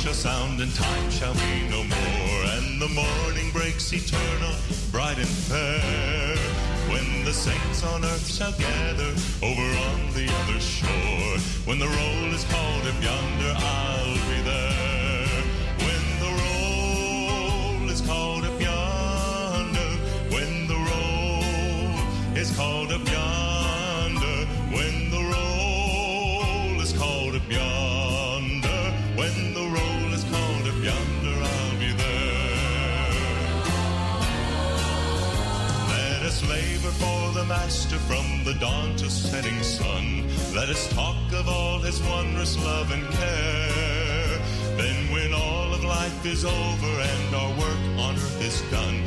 shall sound and time shall be no more. And the morning breaks eternal, bright and fair. When the saints on earth shall gather over on the other shore. When the roll is called up yonder, I'll be there. When the roll is called up yonder. When the roll is called up yonder. When the roll is called up yonder. master from the dawn to setting sun. Let us talk of all his wondrous love and care. Then, when all of life is over and our work on earth is done,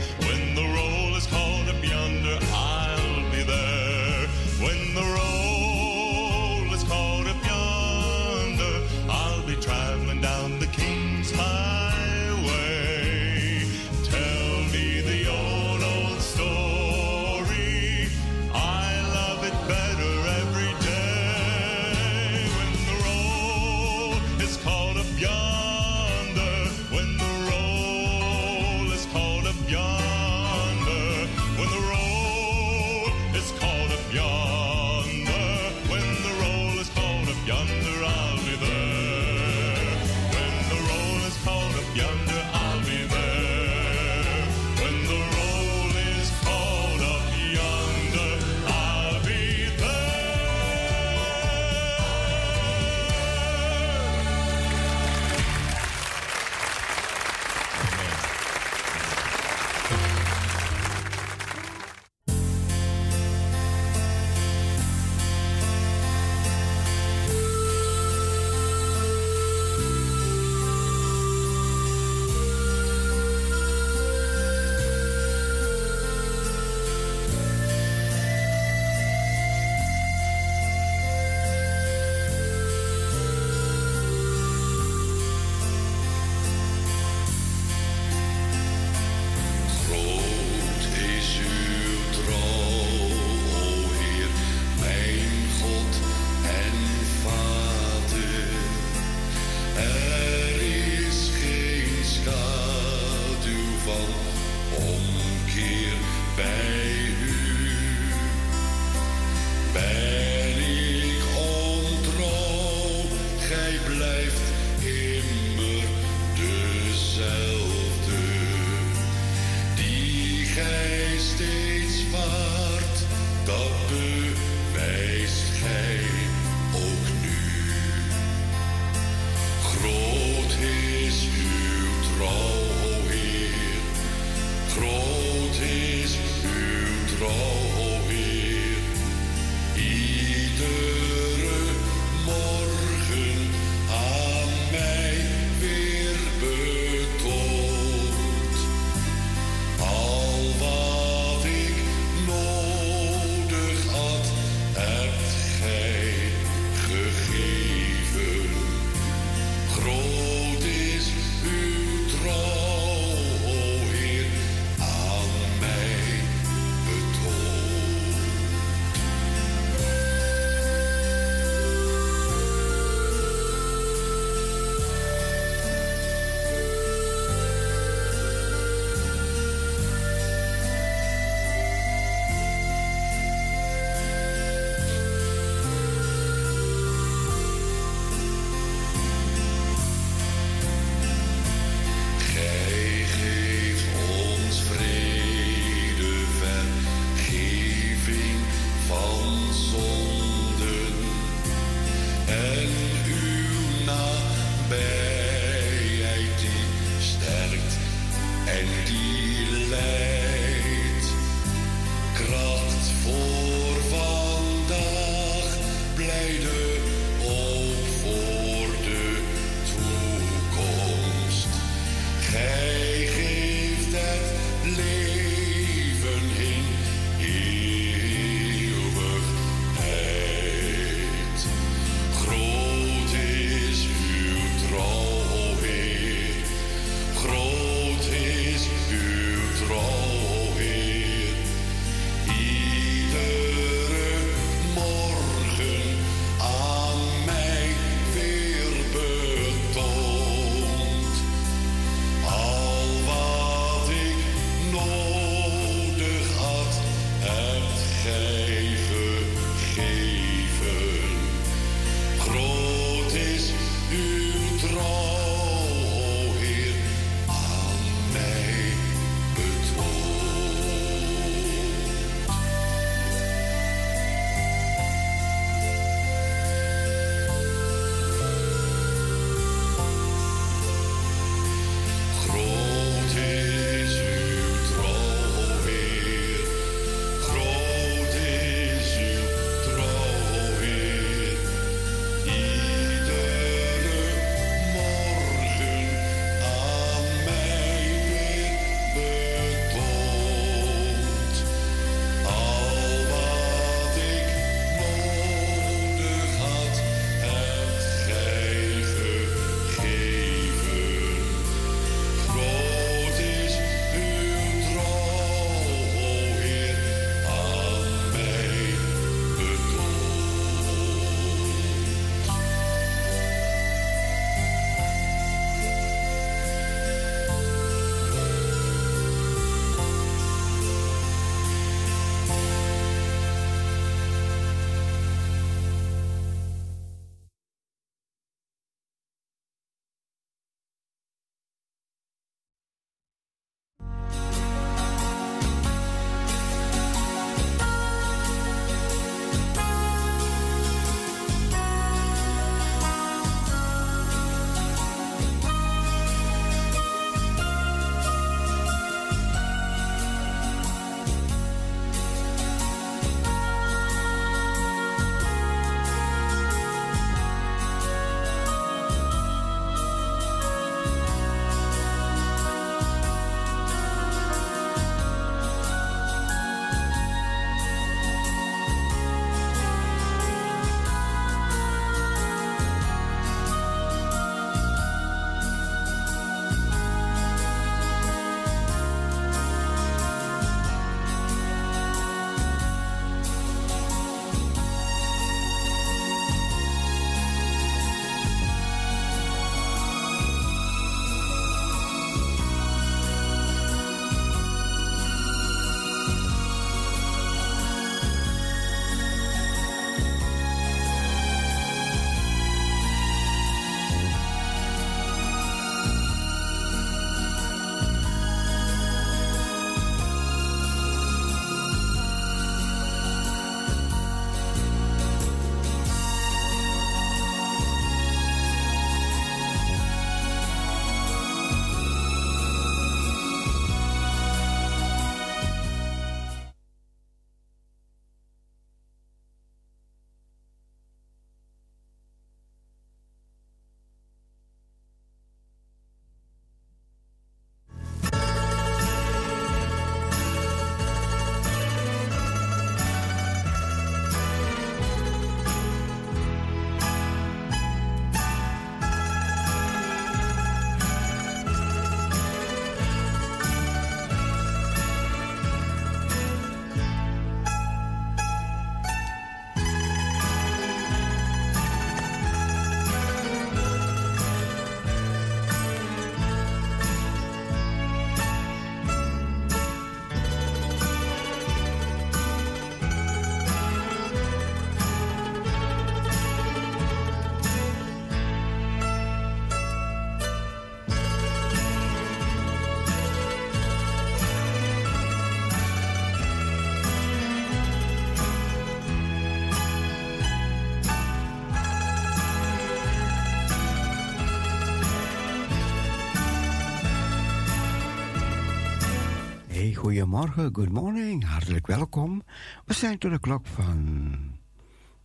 goedemorgen, good morning, hartelijk welkom. We zijn tot de klok van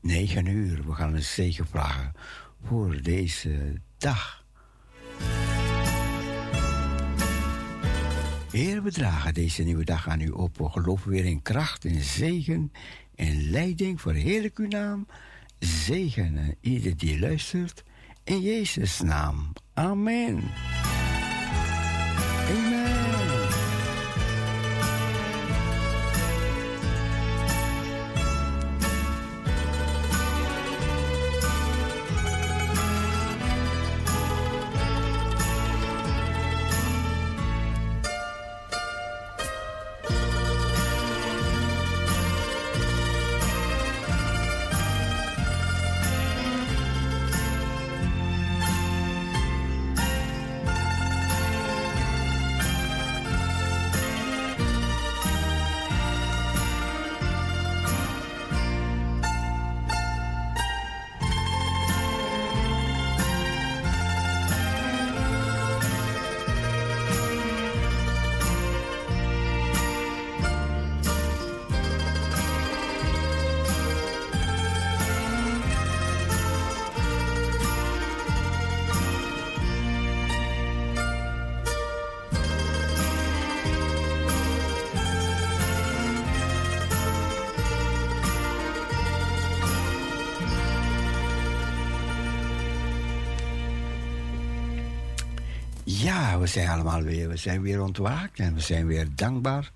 9 uur. We gaan een zegen vragen voor deze dag. Heer, we dragen deze nieuwe dag aan u op. We geloven weer in kracht en zegen en leiding voor heerlijk uw naam. Zegen ieder die luistert. In Jezus' naam. Amen. Zijn allemaal weer, we zijn weer ontwaakt en we zijn weer dankbaar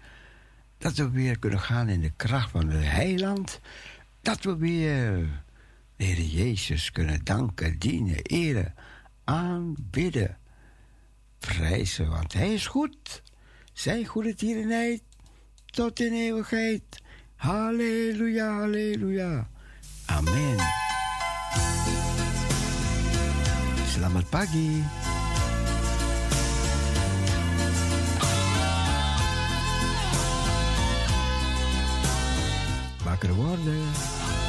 dat we weer kunnen gaan in de kracht van het heiland. Dat we weer de Heer Jezus kunnen danken, dienen, eren, aanbidden, prijzen. Want Hij is goed. Zijn goede tierenheid tot in eeuwigheid. Halleluja, halleluja. Amen. Selamat pagi. Wakker worden.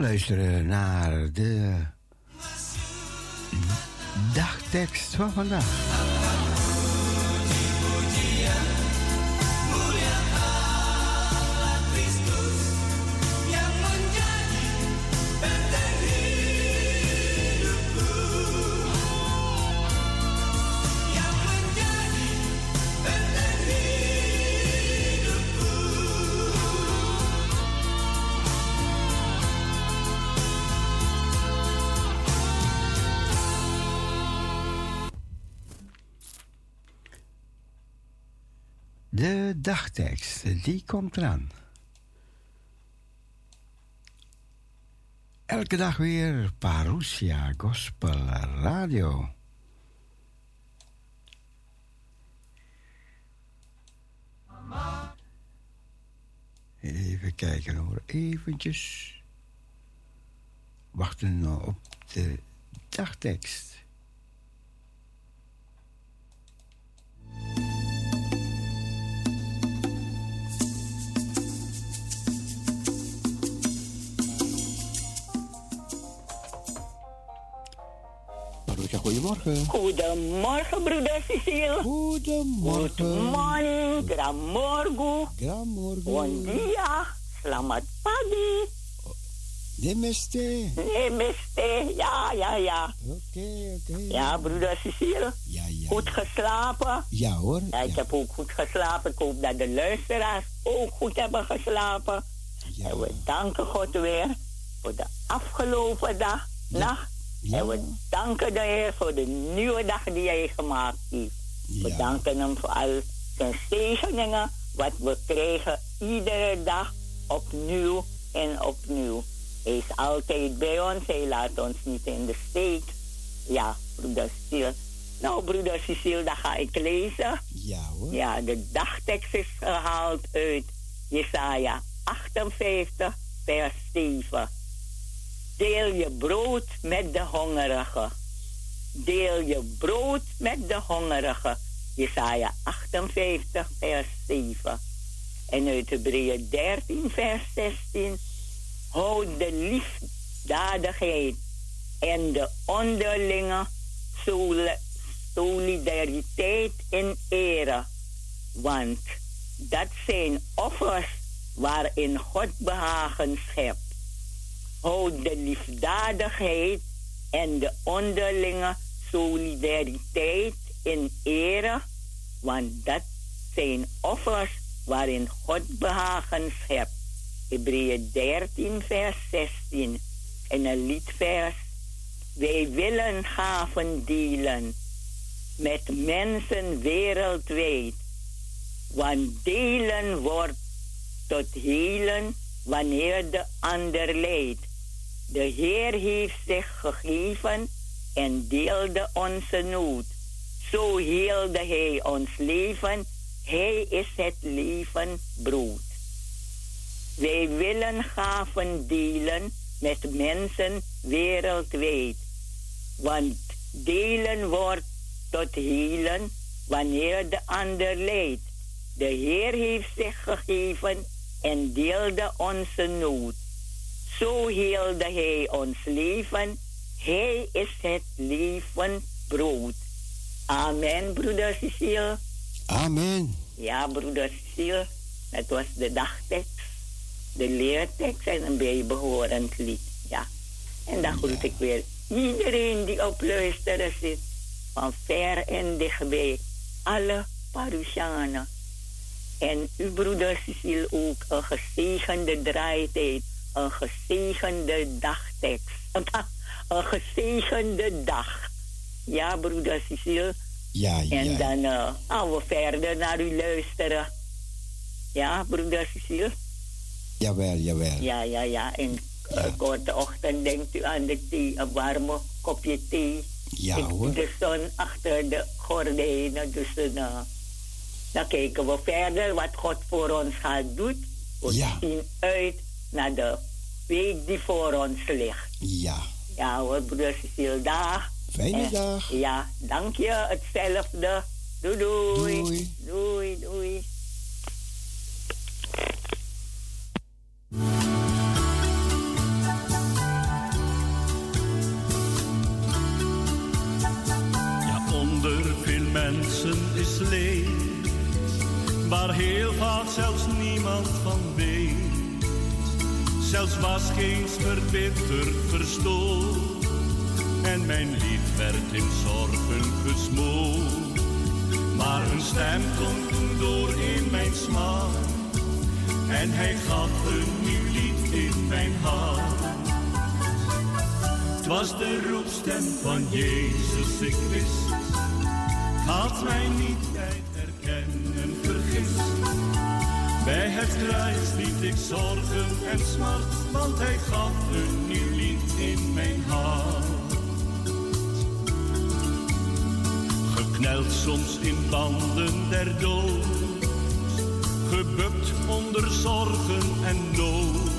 Luisteren naar de dagtekst van vandaag. Dagtekst, die komt eraan. Elke dag weer Parousia Gospel Radio. Even kijken hoor, eventjes. Wachten op de dagtekst. Goedemorgen. Goedemorgen, broeder Cecile. Goedemorgen. Good morning. Gran morgu. Bom dia, selamat pagi. Namaste. Namaste, ja, ja, ja. Oké, oké. Ja, broeder Cecile. Ja, ja. Goed geslapen? Ja hoor. Ja, ik heb ook goed geslapen. Ik hoop dat de luisteraars ook goed hebben geslapen. Ja. En we danken God weer voor de afgelopen dag, nacht. Ja. En we danken de Heer voor de nieuwe dag die Hij gemaakt heeft. We Ja. danken Hem voor al zijn zegeningen, wat we krijgen iedere dag opnieuw en opnieuw. Hij is altijd bij ons, Hij laat ons niet in de steek. Ja, broeder Cecile. Nou, broeder Cecile, dan ga ik lezen. Ja hoor. Ja, de dagtekst is gehaald uit Jesaja 58, vers 7. Deel je brood met de hongerigen. Deel je brood met de hongerigen. Jesaja 58, vers 7. En uit Hebreeën 13, vers 16. Houd de liefdadigheid en de onderlinge soli- solidariteit in ere. Want dat zijn offers waarin God behagen schept. Houd de liefdadigheid en de onderlinge solidariteit in ere, want dat zijn offers waarin God behagen schept. Hebreeën 13, vers 16. En een liedvers. Wij willen gaven delen met mensen wereldwijd. Want delen wordt tot helen wanneer de ander leidt. De Heer heeft zich gegeven en deelde onze nood. Zo heelde Hij ons leven. Hij is het leven brood. Wij willen gaven delen met mensen wereldwijd. Want delen wordt tot helen wanneer de ander leidt. De Heer heeft zich gegeven en deelde onze nood. Zo heelde Hij ons leven. Hij is het leven brood. Amen, broeder Cecile. Amen. Ja, broeder Cecile. Dat was de dagtekst, de leertekst en een bijbehorend lied. Ja. En dan groet ik weer iedereen die op luisteren zit. Van ver en dichtbij. Alle Parousianen. En uw broeder Cecile ook een gezegende draaitijd. Een gezegende dagtekst. Een gezegende dag. Ja, broeder Cecile. Ja, ja. En dan eh, gaan we verder naar u luisteren. Ja, broeder Cecile? Jawel, jawel. Ja, ja, ja. In eh, Ja. korte ochtend denkt u aan de thee, een warme kopje thee. Ja Ik- hoor. De zon achter de gordijnen. Dus eh, dan kijken we verder wat God voor ons gaat doen. We Ja. zien uit naar de week die voor ons ligt. Ja. Ja hoor, broeder Cecil, dag. Fijne dag. Ja, dank je, hetzelfde. Doei doei. Doei. Doei, doei. Ja, onder veel mensen is leeg waar heel vaak zelfs niemand van weet Zelfs was geen verbitterd verstoord en mijn lied werd in zorgen gesmoord. Maar een stem klonk door in mijn smaak en hij gaf een nieuw lied in mijn hart. Het was de roepstem van Jezus, ik wist, had mij niet bij herkennen vergist. Bij het kruis liet ik zorgen en smart, want hij gaf een nieuw lied in mijn hart. Gekneld soms in banden der dood, gebukt onder zorgen en nood.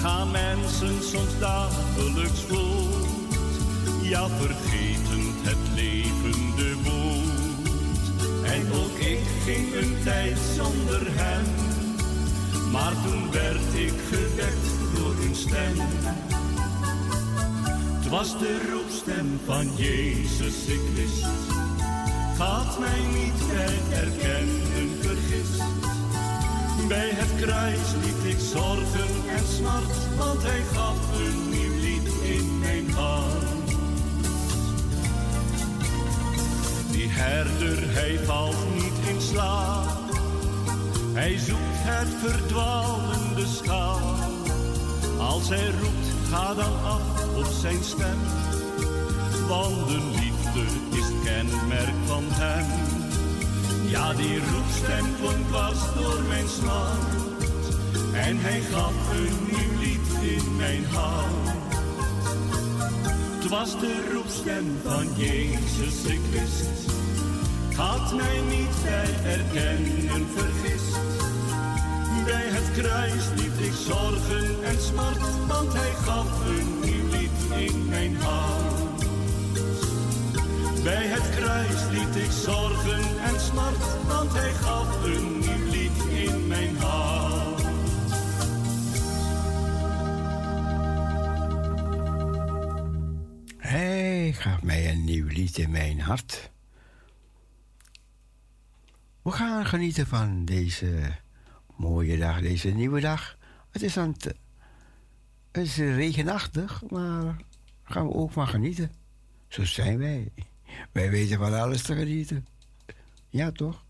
Gaan mensen soms dagelijks voort, ja vergetend het woord. En ook ik ging een tijd zonder hem, maar toen werd ik gewekt door een stem. Het was de roepstem van Jezus, ik wist. Gaat mij niet bij herkennen vergist. Bij het kruis liet ik zorgen en smart, want hij gaf een nieuw lied in mijn hart. Die herder, hij valt niet in slaap. Hij zoekt het verdwalende schaap. Als hij roept, ga dan af op zijn stem. Want de liefde is het kenmerk van hem. Ja, die roepstem klonk was door mijn smart. En hij gaf een nieuw lied in mijn hart. Het was de roepstem van Jezus, ik wist. Had mij niet bij herkennen vergist. Bij het kruis liet ik zorgen en smart, want hij gaf een nieuw lied in mijn hart. Bij het kruis liet ik zorgen en smart, want hij gaf een nieuw lied in mijn hart. Hij gaf mij een nieuw lied in mijn hart. We gaan genieten van deze mooie dag, deze nieuwe dag. Het is, aan het, is regenachtig, maar gaan we ook van genieten. Zo zijn wij. Wij weten van alles te genieten. Ja, toch?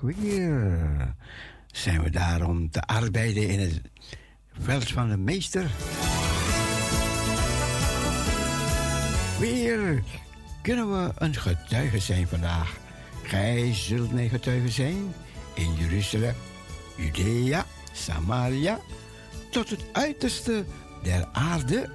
Weer zijn we daar om te arbeiden in het veld van de meester. Weer kunnen we een getuige zijn vandaag. Gij zult mijn getuige zijn in Jeruzalem, Judea, Samaria, tot het uiterste der aarde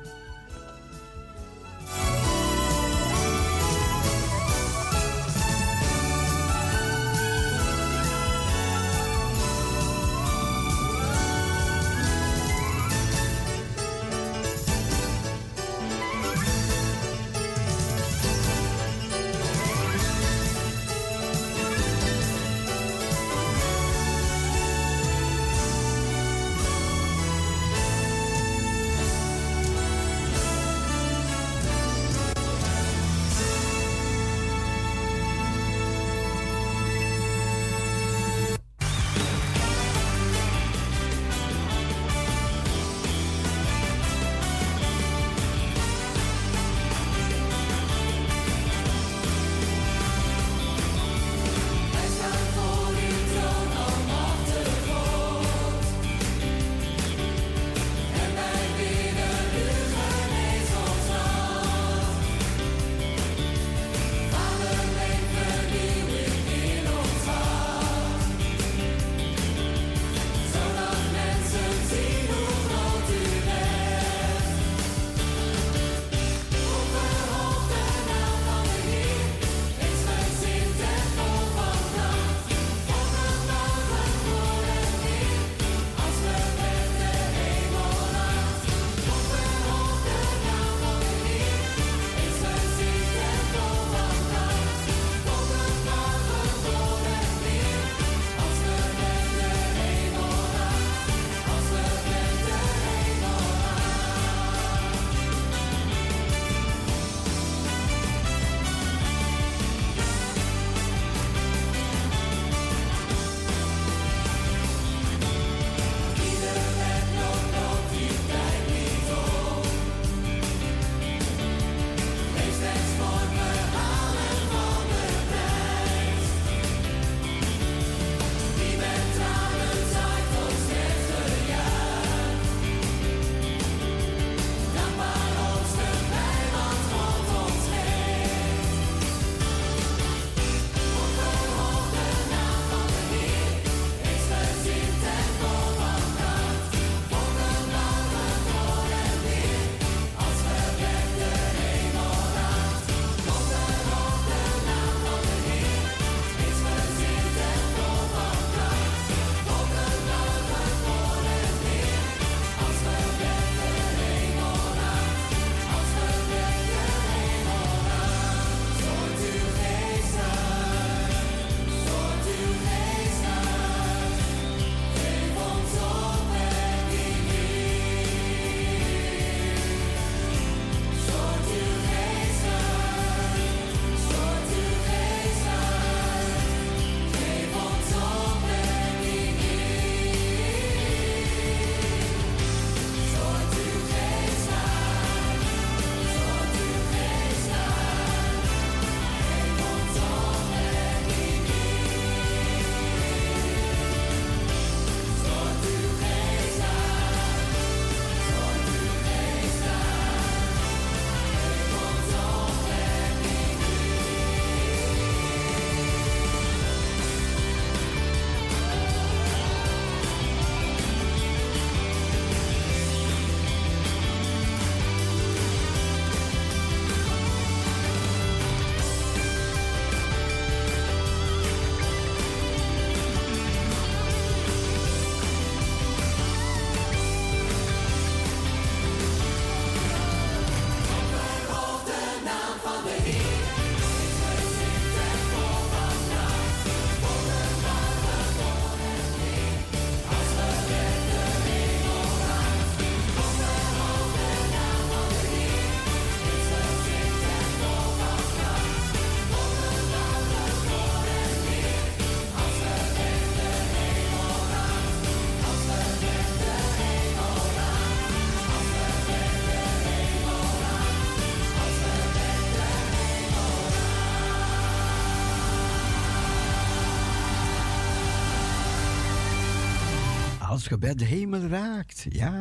ons gebed de hemel raakt. Ja.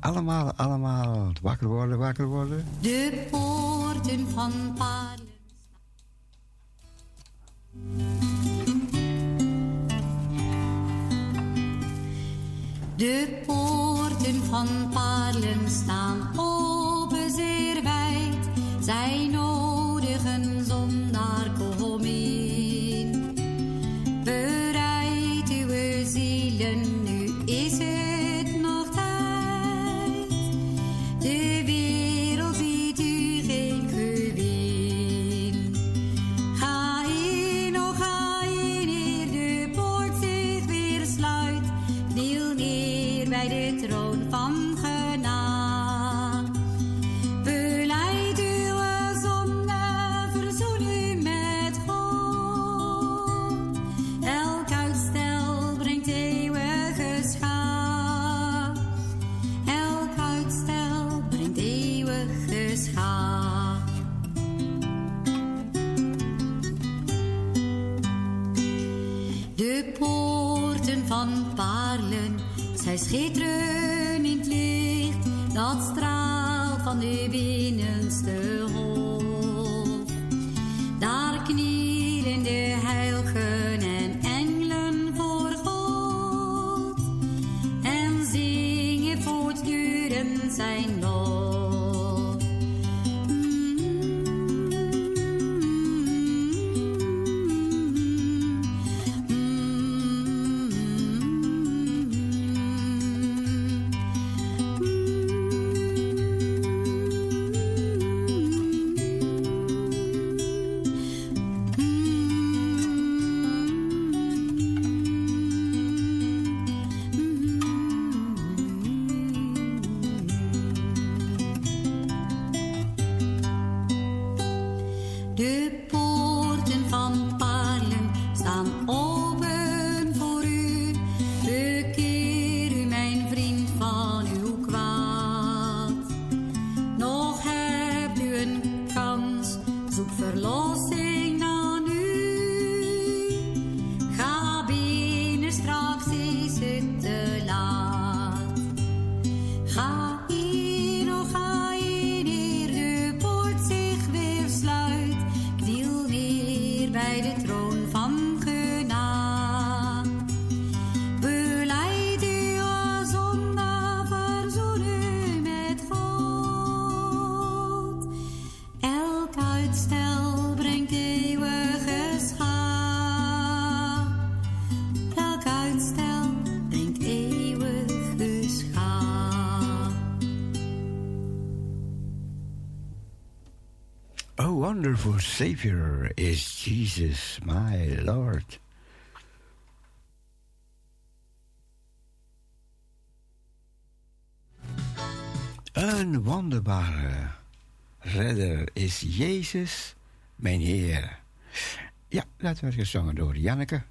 Allemaal, allemaal. Wakker worden, wakker worden. De poorten van van parelen, Zij schitteren in het licht dat straalt van de binnenste hoofd. Savior is Jesus, my Lord. Een wonderbare redder is Jezus, mijn Heer. Ja, dat werd gezongen door Janneke.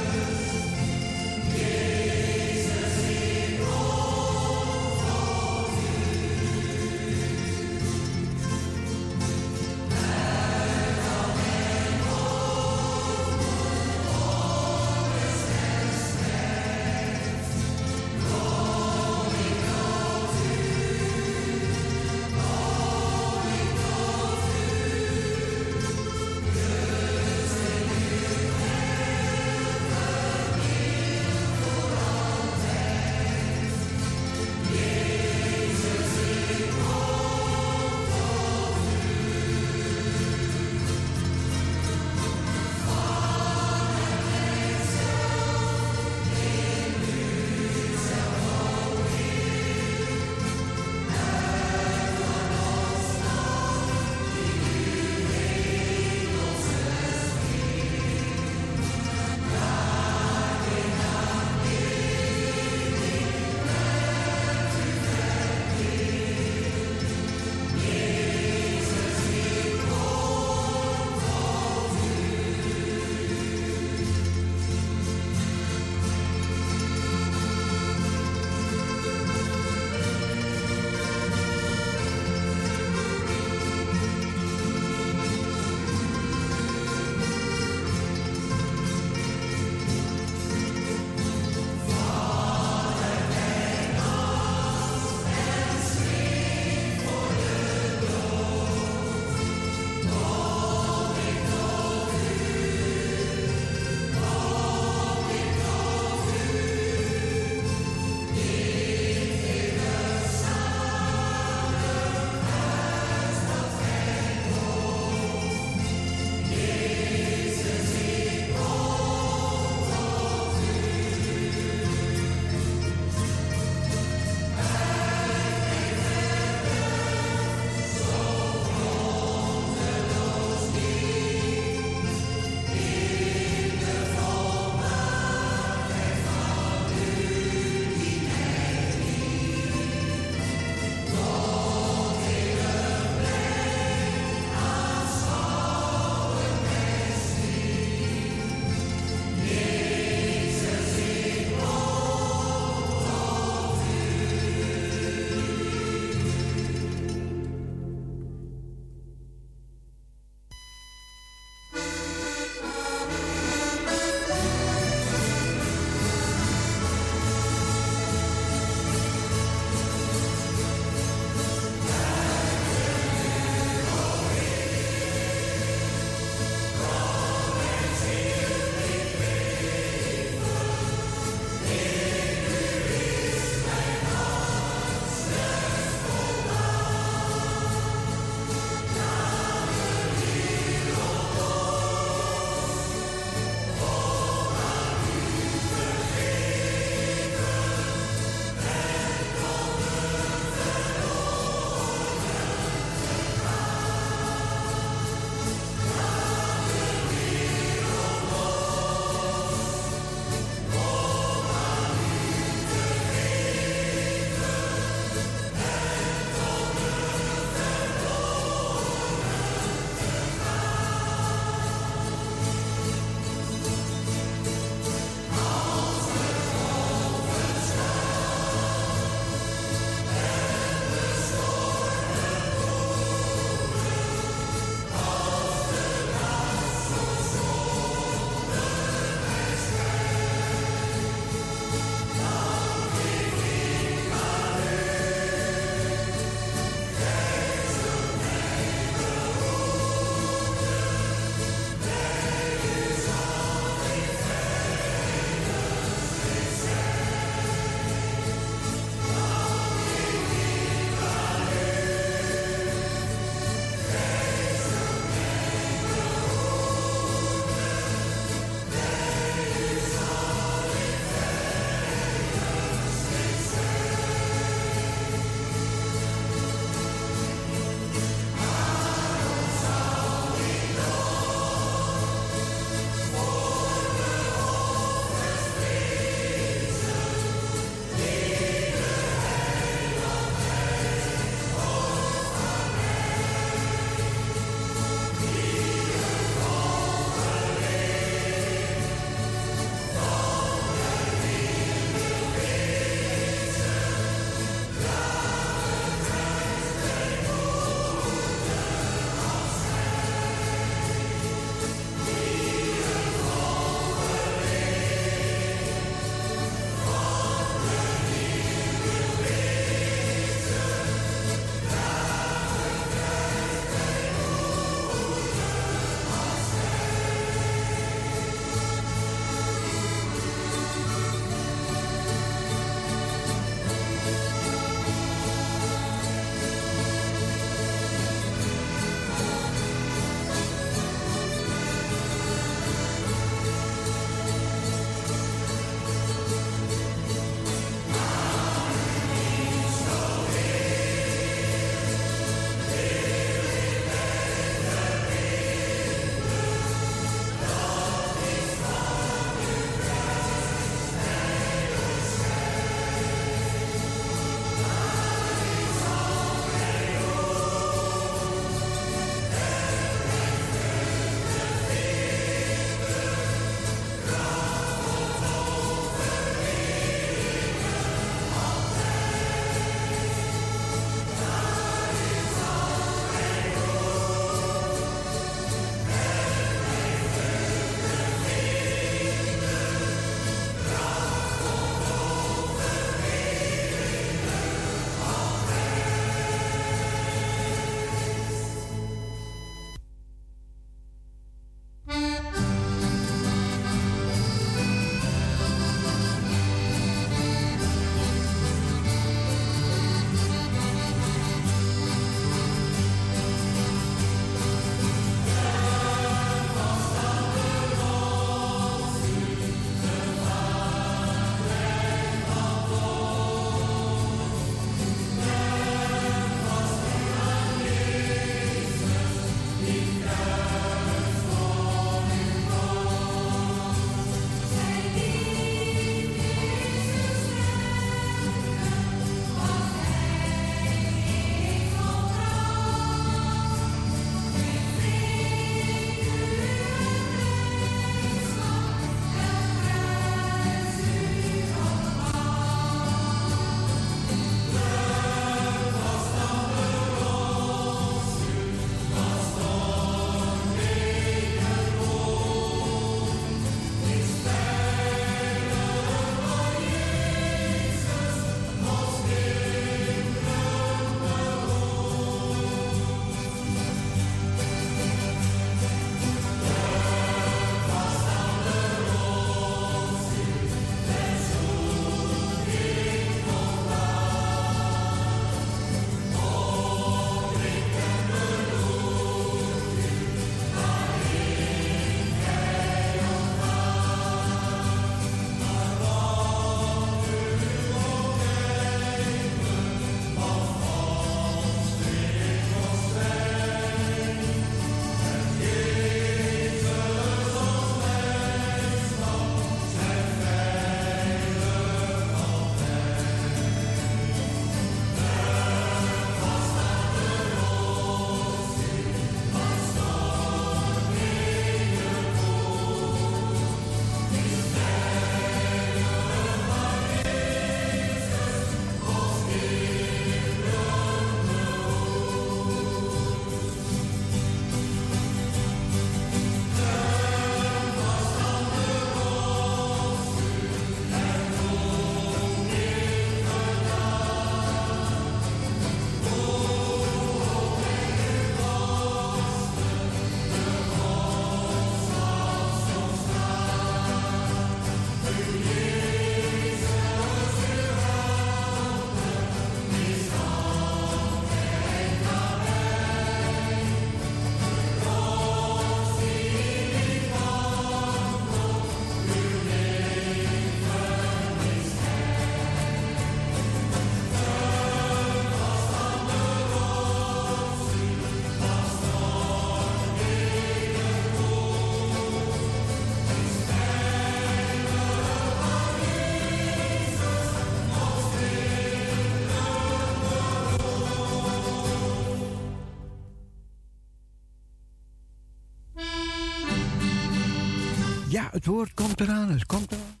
Het woord komt eraan, het komt eraan.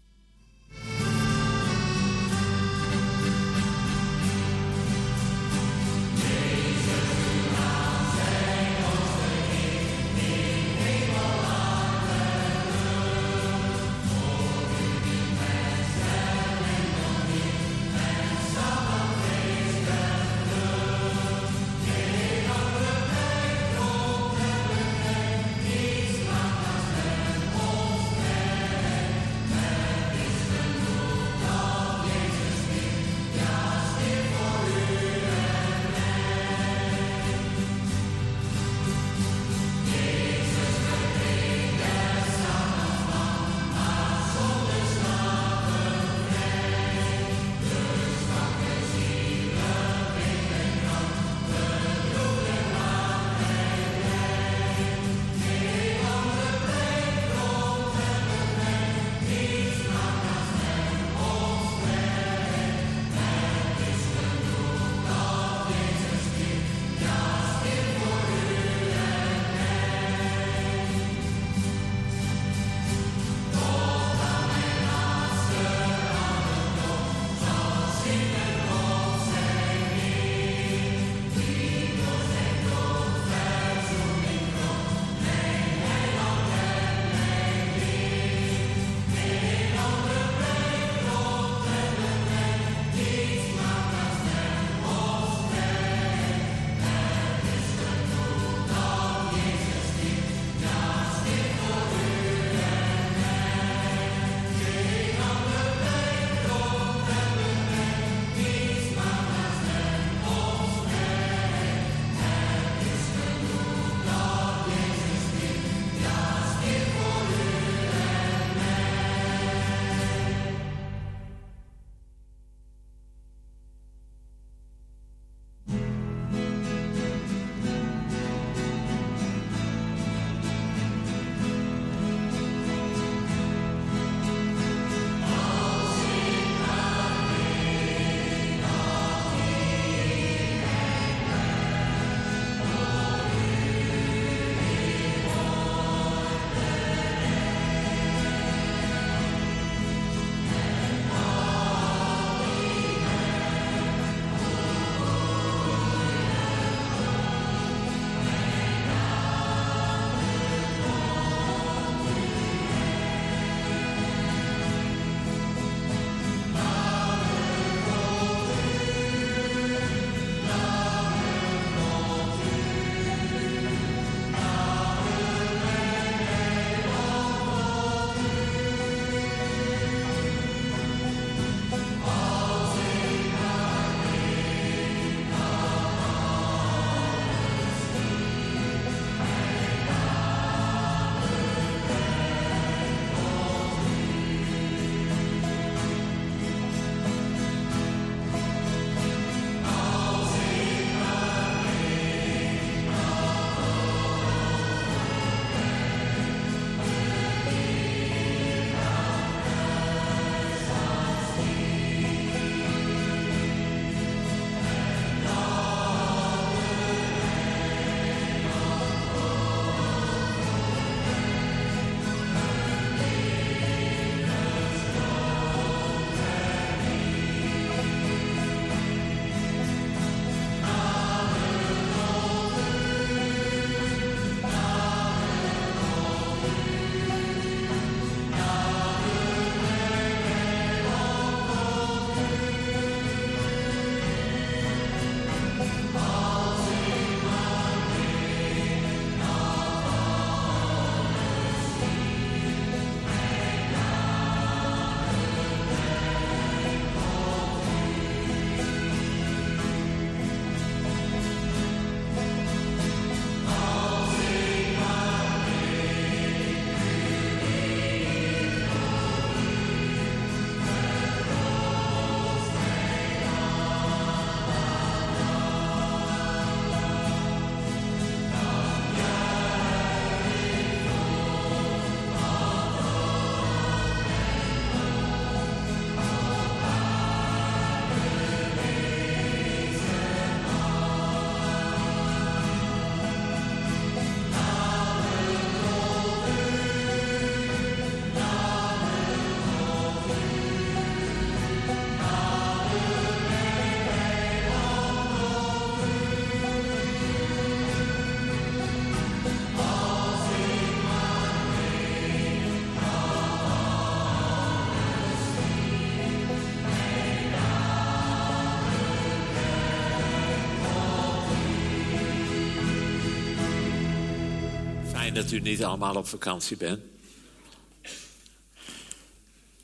Dat u niet allemaal op vakantie bent.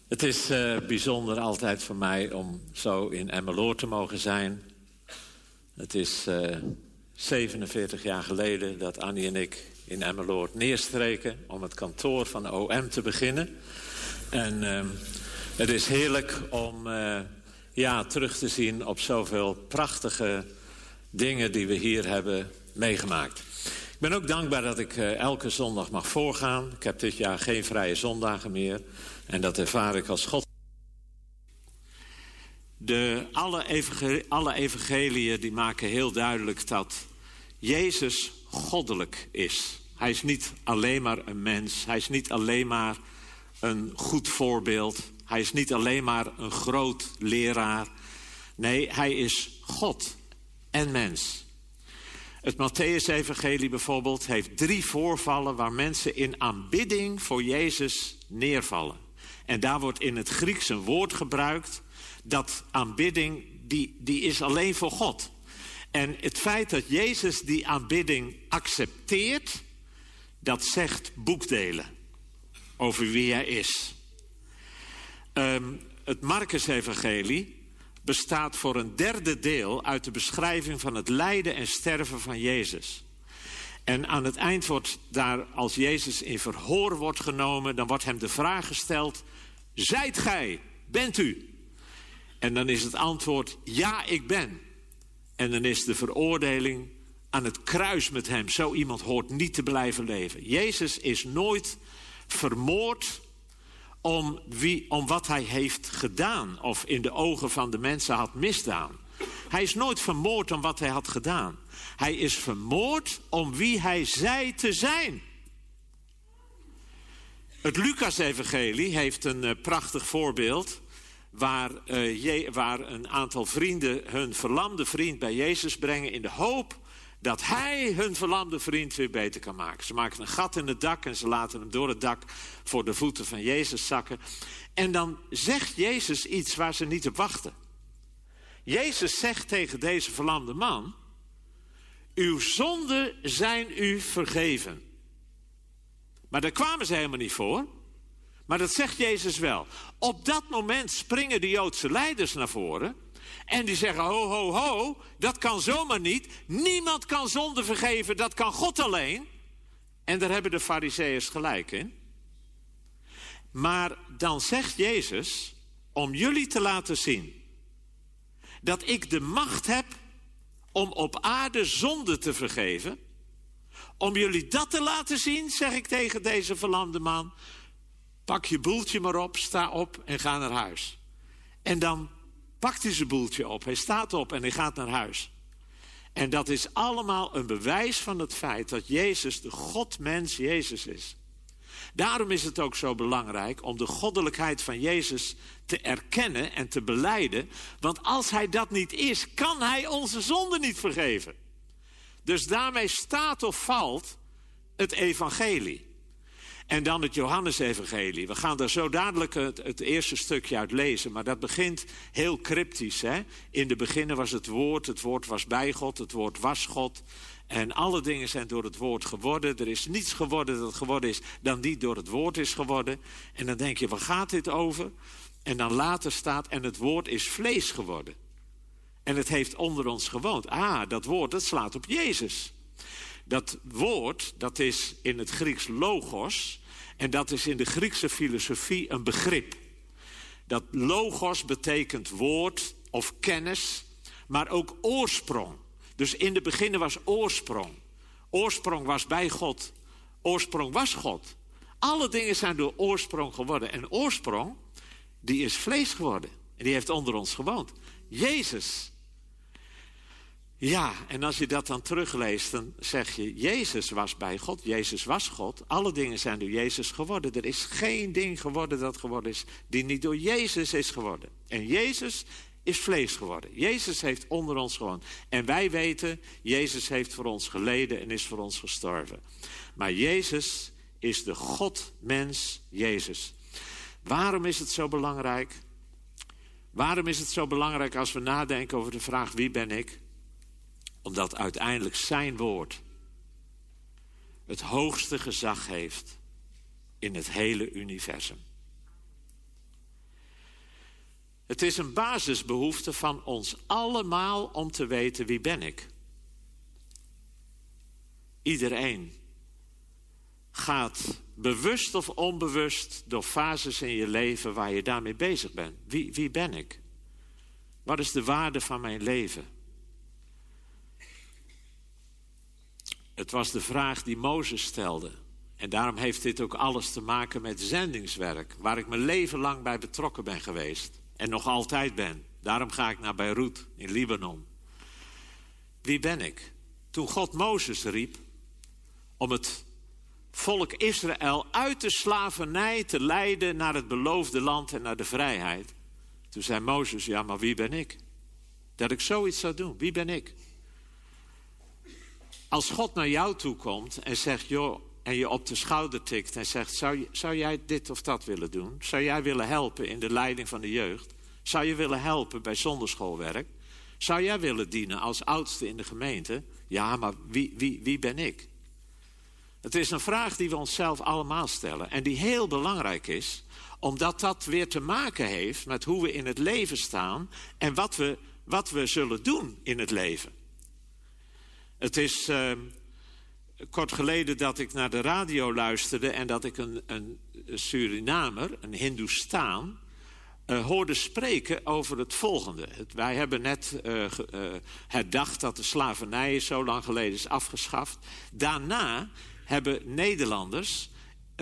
Het is eh, bijzonder altijd voor mij om zo in Emmeloord te mogen zijn. Het is eh 47 jaar geleden dat Annie en ik in Emmeloord neerstreken... om het kantoor van de OM te beginnen. En eh, het is heerlijk om eh, ja, terug te zien op zoveel prachtige dingen... die we hier hebben meegemaakt. Ik ben ook dankbaar dat ik eh, elke zondag mag voorgaan. Ik heb dit jaar geen vrije zondagen meer. En dat ervaar ik als God. De, alle, evangel alle evangeliën die maken heel duidelijk dat Jezus goddelijk is. Hij is niet alleen maar een mens. Hij is niet alleen maar een goed voorbeeld. Hij is niet alleen maar een groot leraar. Nee, hij is God en mens. Het Matthäus-evangelie bijvoorbeeld heeft drie voorvallen... waar mensen in aanbidding voor Jezus neervallen. En daar wordt in het Grieks een woord gebruikt... dat aanbidding, die, die is alleen voor God. En het feit dat Jezus die aanbidding accepteert... dat zegt boekdelen over wie hij is. Um, het Marcus-evangelie bestaat voor een derde deel uit de beschrijving van het lijden en sterven van Jezus. En aan het eind wordt daar, als Jezus in verhoor wordt genomen, dan wordt hem de vraag gesteld: Zijt gij, bent u? En dan is het antwoord: Ja, ik ben. En dan is de veroordeling aan het kruis met hem. Zo iemand hoort niet te blijven leven. Jezus is nooit vermoord om, wie, om wat hij heeft gedaan of in de ogen van de mensen had misdaan. Hij is nooit vermoord om wat hij had gedaan. Hij is vermoord om wie hij zei te zijn. Het Lucas-evangelie heeft een uh, prachtig voorbeeld... Waar, je, waar een aantal vrienden hun verlamde vriend bij Jezus brengen... in de hoop dat hij hun verlamde vriend weer beter kan maken. Ze maken een gat in het dak en ze laten hem door het dak voor de voeten van Jezus zakken. En dan zegt Jezus iets waar ze niet op wachten. Jezus zegt tegen deze verlamde man: Uw zonden zijn u vergeven. Maar daar kwamen ze helemaal niet voor. Maar dat zegt Jezus wel. Op dat moment springen de Joodse leiders naar voren. En die zeggen, ho, ho, ho, dat kan zomaar niet. Niemand kan zonde vergeven, dat kan God alleen. En daar hebben de fariseeërs gelijk in. Maar dan zegt Jezus, om jullie te laten zien... dat ik de macht heb om op aarde zonde te vergeven... om jullie dat te laten zien, zeg ik tegen deze verlamde man... pak je boeltje maar op, sta op en ga naar huis. En dan pakt hij zijn boeltje op. Hij staat op en hij gaat naar huis. En dat is allemaal een bewijs van het feit dat Jezus de Godmens Jezus is. Daarom is het ook zo belangrijk om de goddelijkheid van Jezus te erkennen en te beleiden. Want als hij dat niet is, kan hij onze zonde niet vergeven. Dus daarmee staat of valt het evangelie. En dan het Johannesevangelie. We gaan daar zo dadelijk het, eerste stukje uit lezen. Maar dat begint heel cryptisch. Hè? In de beginnen was het woord. Het woord was bij God. Het woord was God. En alle dingen zijn door het woord geworden. Er is niets geworden dat geworden is dan die door het woord is geworden. En dan denk je, waar gaat dit over? En dan later staat, en het woord is vlees geworden. En het heeft onder ons gewoond. Ah, dat woord, dat slaat op Jezus. Dat woord, dat is in het Grieks logos. En dat is in de Griekse filosofie een begrip. Dat logos betekent woord of kennis, maar ook oorsprong. Dus in de beginnen was oorsprong. Oorsprong was bij God. Oorsprong was God. Alle dingen zijn door oorsprong geworden. En oorsprong, die is vlees geworden. En die heeft onder ons gewoond. Jezus ja, en als je dat dan terugleest, dan zeg je, Jezus was bij God, Jezus was God. Alle dingen zijn door Jezus geworden. Er is geen ding geworden dat geworden is, die niet door Jezus is geworden. En Jezus is vlees geworden. Jezus heeft onder ons gewoond. En wij weten, Jezus heeft voor ons geleden en is voor ons gestorven. Maar Jezus is de God-mens Jezus. Waarom is het zo belangrijk? Waarom is het zo belangrijk als we nadenken over de vraag wie ben ik? Omdat uiteindelijk zijn woord het hoogste gezag heeft in het hele universum. Het is een basisbehoefte van ons allemaal om te weten wie ben ik. Iedereen gaat bewust of onbewust door fases in je leven waar je daarmee bezig bent. Wie, wie ben ik? Wat is de waarde van mijn leven? Het was de vraag die Mozes stelde. En daarom heeft dit ook alles te maken met zendingswerk, waar ik mijn leven lang bij betrokken ben geweest en nog altijd ben. Daarom ga ik naar Beirut in Libanon. Wie ben ik? Toen God Mozes riep om het volk Israël uit de slavernij te leiden naar het beloofde land en naar de vrijheid. Toen zei Mozes, ja, maar wie ben ik? Dat ik zoiets zou doen, wie ben ik? Als God naar jou toe komt en zegt, joh, en je op de schouder tikt en zegt, zou, zou jij dit of dat willen doen? Zou jij willen helpen in de leiding van de jeugd? Zou je willen helpen bij zonderschoolwerk? Zou jij willen dienen als oudste in de gemeente? Ja, maar wie, wie, wie ben ik? Het is een vraag die we onszelf allemaal stellen en die heel belangrijk is, omdat dat weer te maken heeft met hoe we in het leven staan en wat we, wat we zullen doen in het leven. Het is uh, kort geleden dat ik naar de radio luisterde en dat ik een, een Surinamer, een Hindoestaan, uh, hoorde spreken over het volgende. Het, wij hebben net uh, herdacht dat de slavernij zo lang geleden is afgeschaft. Daarna hebben Nederlanders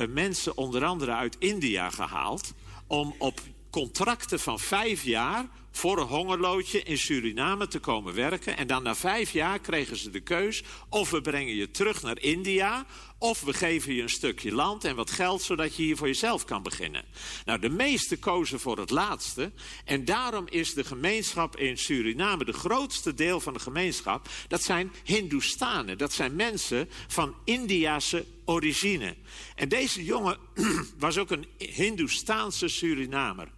mensen onder andere uit India gehaald om op contracten van vijf jaar voor een hongerloodje in Suriname te komen werken. En dan na vijf jaar kregen ze de keus of we brengen je terug naar India... of we geven je een stukje land en wat geld... zodat je hier voor jezelf kan beginnen. Nou, de meesten kozen voor het laatste. En daarom is de gemeenschap in Suriname... de grootste deel van de gemeenschap... dat zijn Hindoestanen. Dat zijn mensen van Indiase origine. En deze jongen was ook een Hindoestaanse Surinamer.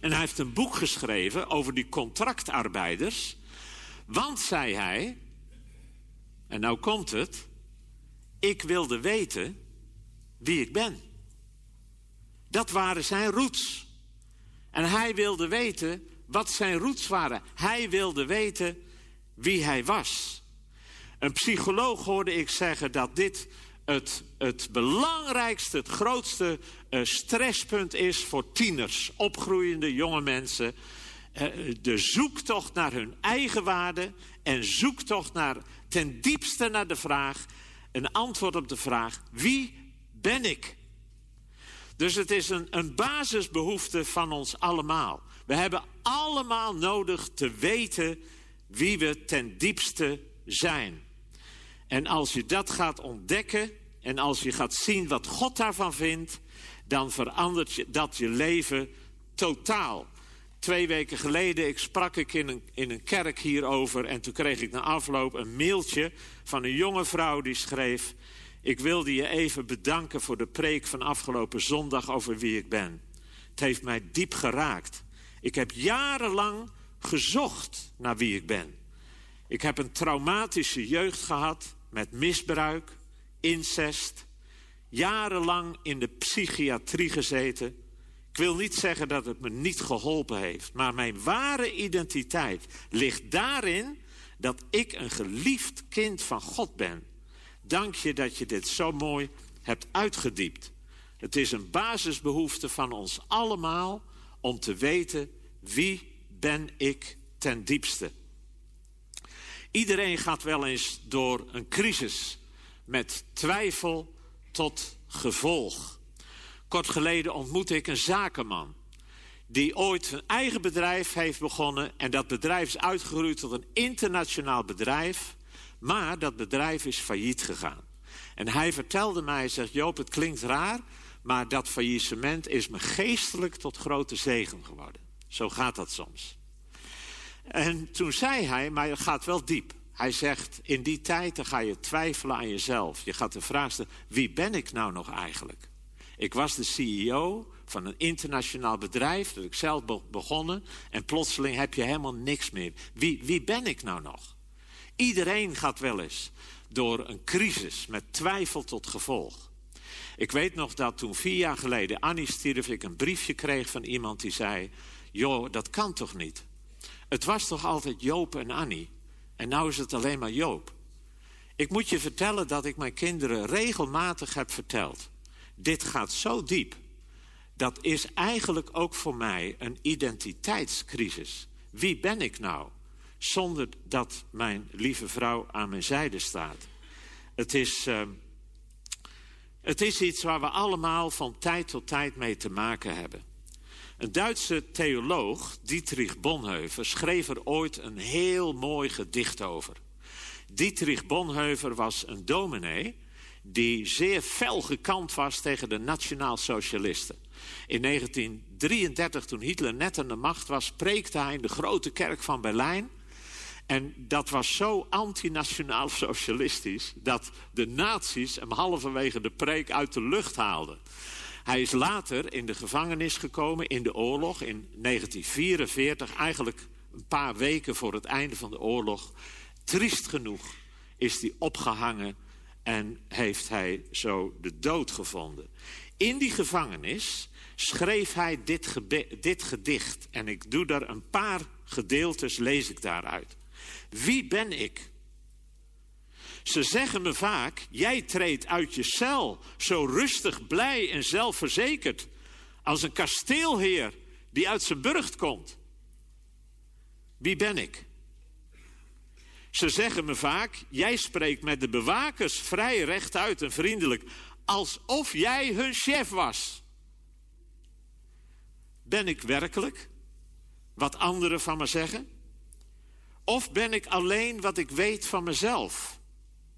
En hij heeft een boek geschreven over die contractarbeiders. Want, zei hij, en nou komt het, ik wilde weten wie ik ben. Dat waren zijn roots. En hij wilde weten wat zijn roots waren. Hij wilde weten wie hij was. Een psycholoog hoorde ik zeggen dat dit het, het belangrijkste, het grootste stresspunt is voor tieners, opgroeiende jonge mensen. Uh, de zoektocht naar hun eigen waarde en zoektocht naar, ten diepste naar de vraag, een antwoord op de vraag, wie ben ik? Dus het is een, een basisbehoefte van ons allemaal. We hebben allemaal nodig te weten wie we ten diepste zijn. En als je dat gaat ontdekken en als je gaat zien wat God daarvan vindt, dan verandert dat je leven totaal. Twee weken geleden ik sprak ik in een, in een kerk hierover en toen kreeg ik na afloop een mailtje van een jonge vrouw die schreef: Ik wilde je even bedanken voor de preek van afgelopen zondag over wie ik ben. Het heeft mij diep geraakt. Ik heb jarenlang gezocht naar wie ik ben. Ik heb een traumatische jeugd gehad met misbruik, incest, jarenlang in de psychiatrie gezeten. Ik wil niet zeggen dat het me niet geholpen heeft, maar mijn ware identiteit ligt daarin dat ik een geliefd kind van God ben. Dank je dat je dit zo mooi hebt uitgediept. Het is een basisbehoefte van ons allemaal om te weten wie ben ik ten diepste. Iedereen gaat wel eens door een crisis met twijfel tot gevolg. Kort geleden ontmoette ik een zakenman die ooit een eigen bedrijf heeft begonnen en dat bedrijf is uitgegroeid tot een internationaal bedrijf, maar dat bedrijf is failliet gegaan. En hij vertelde mij, zegt Joop, het klinkt raar, maar dat faillissement is me geestelijk tot grote zegen geworden. Zo gaat dat soms. En toen zei hij, maar het gaat wel diep. Hij zegt, in die tijd ga je twijfelen aan jezelf. Je gaat de vraag stellen, wie ben ik nou nog eigenlijk? Ik was de CEO van een internationaal bedrijf, dat ik zelf begonnen. En plotseling heb je helemaal niks meer. Wie, wie ben ik nou nog? Iedereen gaat wel eens door een crisis met twijfel tot gevolg. Ik weet nog dat toen vier jaar geleden Annie stierf, ik een briefje kreeg van iemand die zei: Joh, dat kan toch niet? Het was toch altijd Joop en Annie? En nou is het alleen maar Joop. Ik moet je vertellen dat ik mijn kinderen regelmatig heb verteld. Dit gaat zo diep. Dat is eigenlijk ook voor mij een identiteitscrisis. Wie ben ik nou? Zonder dat mijn lieve vrouw aan mijn zijde staat. Het is, uh, het is iets waar we allemaal van tijd tot tijd mee te maken hebben. Een Duitse theoloog, Dietrich Bonhoeffer, schreef er ooit een heel mooi gedicht over. Dietrich Bonhoeffer was een dominee die zeer fel gekant was tegen de nationaal-socialisten. In 1933, toen Hitler net aan de macht was, preekte hij in de grote kerk van Berlijn. En dat was zo antinationaal-socialistisch dat de nazi's hem halverwege de preek uit de lucht haalden. Hij is later in de gevangenis gekomen in de oorlog in 1944, eigenlijk een paar weken voor het einde van de oorlog. Triest genoeg is hij opgehangen en heeft hij zo de dood gevonden. In die gevangenis schreef hij dit, dit gedicht. En ik doe daar een paar gedeeltes, lees ik daaruit. Wie ben ik? Ze zeggen me vaak, jij treedt uit je cel, zo rustig, blij en zelfverzekerd, als een kasteelheer die uit zijn burcht komt. Wie ben ik? Ze zeggen me vaak, jij spreekt met de bewakers vrij rechtuit en vriendelijk, alsof jij hun chef was. Ben ik werkelijk wat anderen van me zeggen? Of ben ik alleen wat ik weet van mezelf?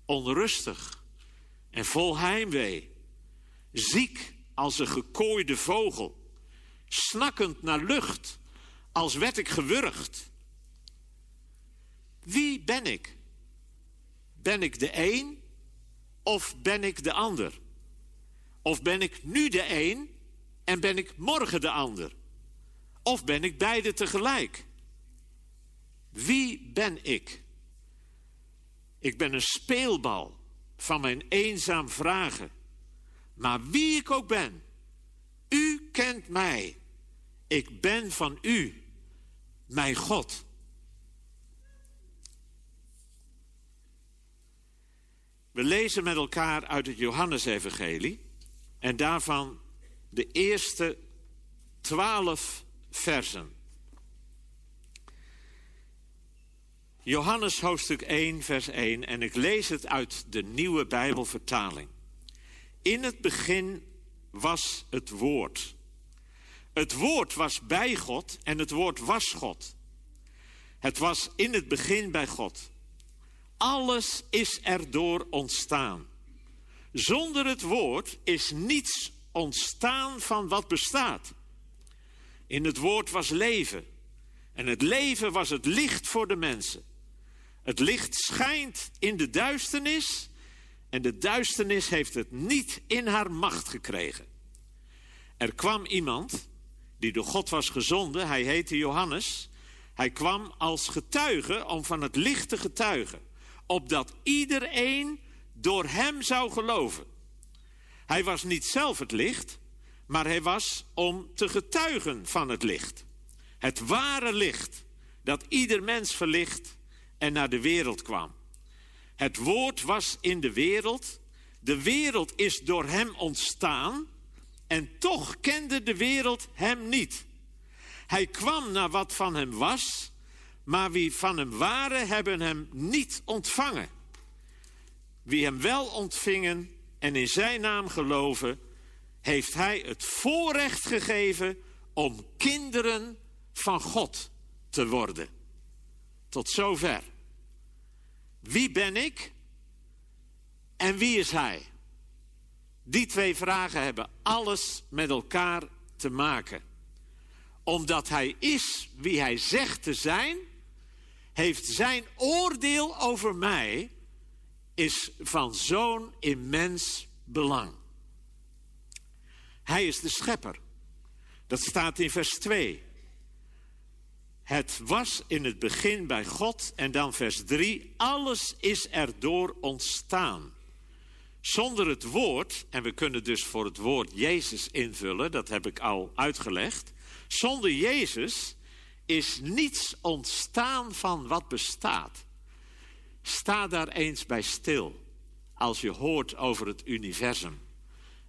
Onrustig en vol heimwee, ziek als een gekooide vogel, snakkend naar lucht, als werd ik gewurgd. Wie ben ik? Ben ik de een of ben ik de ander? Of ben ik nu de een en ben ik morgen de ander? Of ben ik beide tegelijk? Wie ben ik? Ik ben een speelbal van mijn eenzaam vragen. Maar wie ik ook ben, u kent mij. Ik ben van u, mijn God. We lezen met elkaar uit het Johannesevangelie en daarvan de eerste twaalf versen. Johannes hoofdstuk 1, vers 1 en ik lees het uit de nieuwe Bijbelvertaling. In het begin was het woord. Het woord was bij God en het woord was God. Het was in het begin bij God. Alles is erdoor ontstaan. Zonder het woord is niets ontstaan van wat bestaat. In het woord was leven. En het leven was het licht voor de mensen. Het licht schijnt in de duisternis. En de duisternis heeft het niet in haar macht gekregen. Er kwam iemand die door God was gezonden. Hij heette Johannes. Hij kwam als getuige om van het licht te getuigen opdat iedereen door hem zou geloven. Hij was niet zelf het licht, maar hij was om te getuigen van het licht. Het ware licht dat ieder mens verlicht en naar de wereld kwam. Het woord was in de wereld, de wereld is door hem ontstaan en toch kende de wereld hem niet. Hij kwam naar wat van hem was maar wie van hem waren, hebben hem niet ontvangen. Wie hem wel ontvingen en in zijn naam geloven, heeft hij het voorrecht gegeven om kinderen van God te worden. Tot zover. Wie ben ik en wie is hij? Die twee vragen hebben alles met elkaar te maken. Omdat hij is wie hij zegt te zijn heeft zijn oordeel over mij is van zo'n immens belang. Hij is de schepper. Dat staat in vers 2. Het was in het begin bij God. En dan vers 3. Alles is erdoor ontstaan. Zonder het woord, en we kunnen dus voor het woord Jezus invullen, dat heb ik al uitgelegd. Zonder Jezus is niets ontstaan van wat bestaat. Sta daar eens bij stil als je hoort over het universum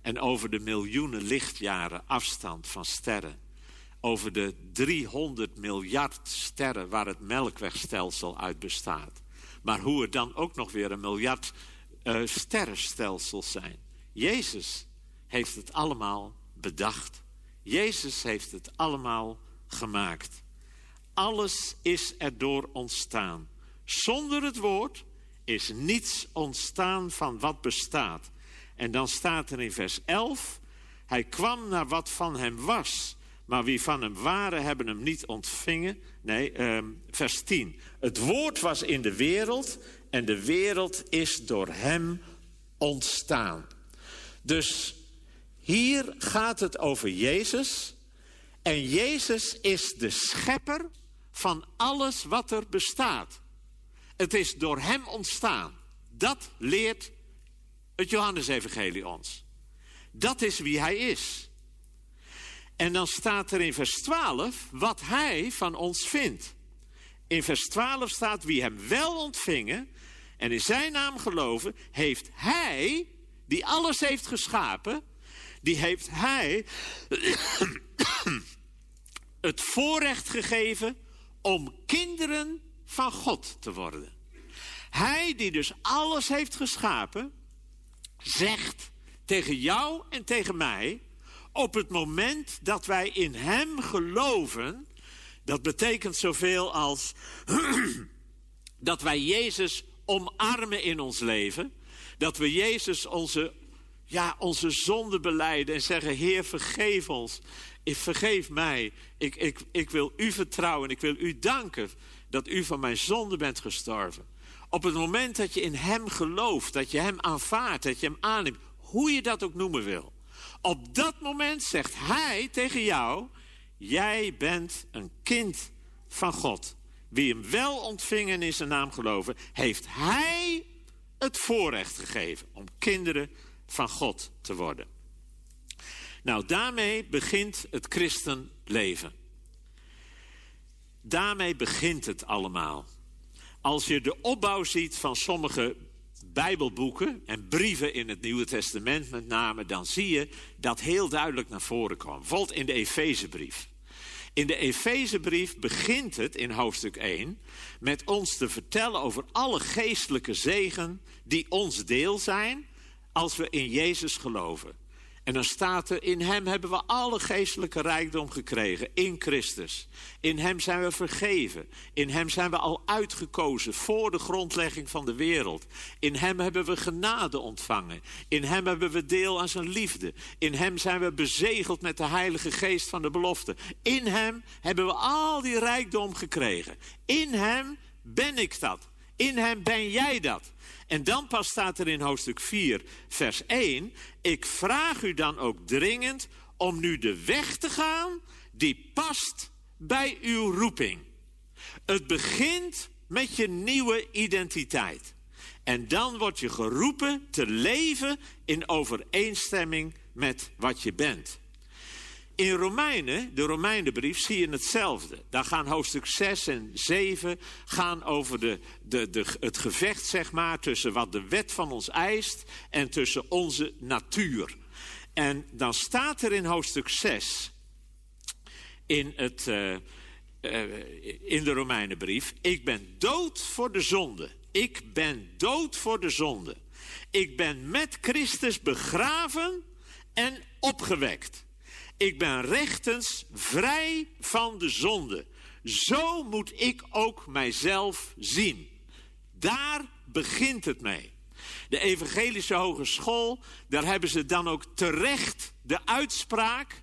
en over de miljoenen lichtjaren afstand van sterren. Over de 300 miljard sterren waar het melkwegstelsel uit bestaat. Maar hoe er dan ook nog weer een miljard uh, sterrenstelsels zijn. Jezus heeft het allemaal bedacht. Jezus heeft het allemaal gemaakt. Alles is erdoor ontstaan. Zonder het woord is niets ontstaan van wat bestaat. En dan staat er in vers 11: Hij kwam naar wat van hem was. Maar wie van hem waren, hebben hem niet ontvingen. Nee, uh, vers 10. Het woord was in de wereld en de wereld is door hem ontstaan. Dus hier gaat het over Jezus. En Jezus is de schepper van alles wat er bestaat. Het is door hem ontstaan. Dat leert het Johannesevangelie ons. Dat is wie hij is. En dan staat er in vers 12 wat hij van ons vindt. In vers 12 staat wie hem wel ontvingen en in zijn naam geloven, heeft hij, die alles heeft geschapen, die heeft hij het voorrecht gegeven om kinderen van God te worden. Hij die dus alles heeft geschapen, zegt tegen jou en tegen mij, op het moment dat wij in Hem geloven, dat betekent zoveel als dat wij Jezus omarmen in ons leven, dat we Jezus onze, ja, onze zonde beleiden en zeggen, Heer vergeef ons, ik vergeef mij, ik, ik, ik wil U vertrouwen, ik wil U danken dat U van mijn zonde bent gestorven. Op het moment dat je in Hem gelooft, dat je Hem aanvaardt, dat je Hem aanneemt, hoe je dat ook noemen wil. Op dat moment zegt Hij tegen jou, jij bent een kind van God. Wie hem wel ontving en in zijn naam geloven, heeft Hij het voorrecht gegeven om kinderen van God te worden. Nou, daarmee begint het christenleven. Daarmee begint het allemaal. Als je de opbouw ziet van sommige Bijbelboeken en brieven in het Nieuwe Testament met name, dan zie je dat heel duidelijk naar voren kwam. Bijvoorbeeld in de Efezebrief. In de Efezebrief begint het in hoofdstuk 1 met ons te vertellen over alle geestelijke zegen die ons deel zijn als we in Jezus geloven. En dan staat er, in hem hebben we alle geestelijke rijkdom gekregen, in Christus. In hem zijn we vergeven. In hem zijn we al uitgekozen voor de grondlegging van de wereld. In hem hebben we genade ontvangen. In hem hebben we deel aan zijn liefde. In hem zijn we bezegeld met de heilige geest van de belofte. In hem hebben we al die rijkdom gekregen. In hem ben ik dat. In hem ben jij dat. En dan pas staat er in hoofdstuk 4, vers 1: Ik vraag u dan ook dringend om nu de weg te gaan die past bij uw roeping. Het begint met je nieuwe identiteit. En dan word je geroepen te leven in overeenstemming met wat je bent. In Romeinen, de Romeinenbrief, zie je hetzelfde. Daar gaan hoofdstuk 6 en 7 gaan over de, de, de, het gevecht zeg maar, tussen wat de wet van ons eist en tussen onze natuur. En dan staat er in hoofdstuk 6 in, het, uh, uh, in de Romeinenbrief: Ik ben dood voor de zonde. Ik ben dood voor de zonde. Ik ben met Christus begraven en opgewekt. Ik ben rechtens vrij van de zonde. Zo moet ik ook mijzelf zien. Daar begint het mee. De Evangelische Hogeschool, daar hebben ze dan ook terecht de uitspraak.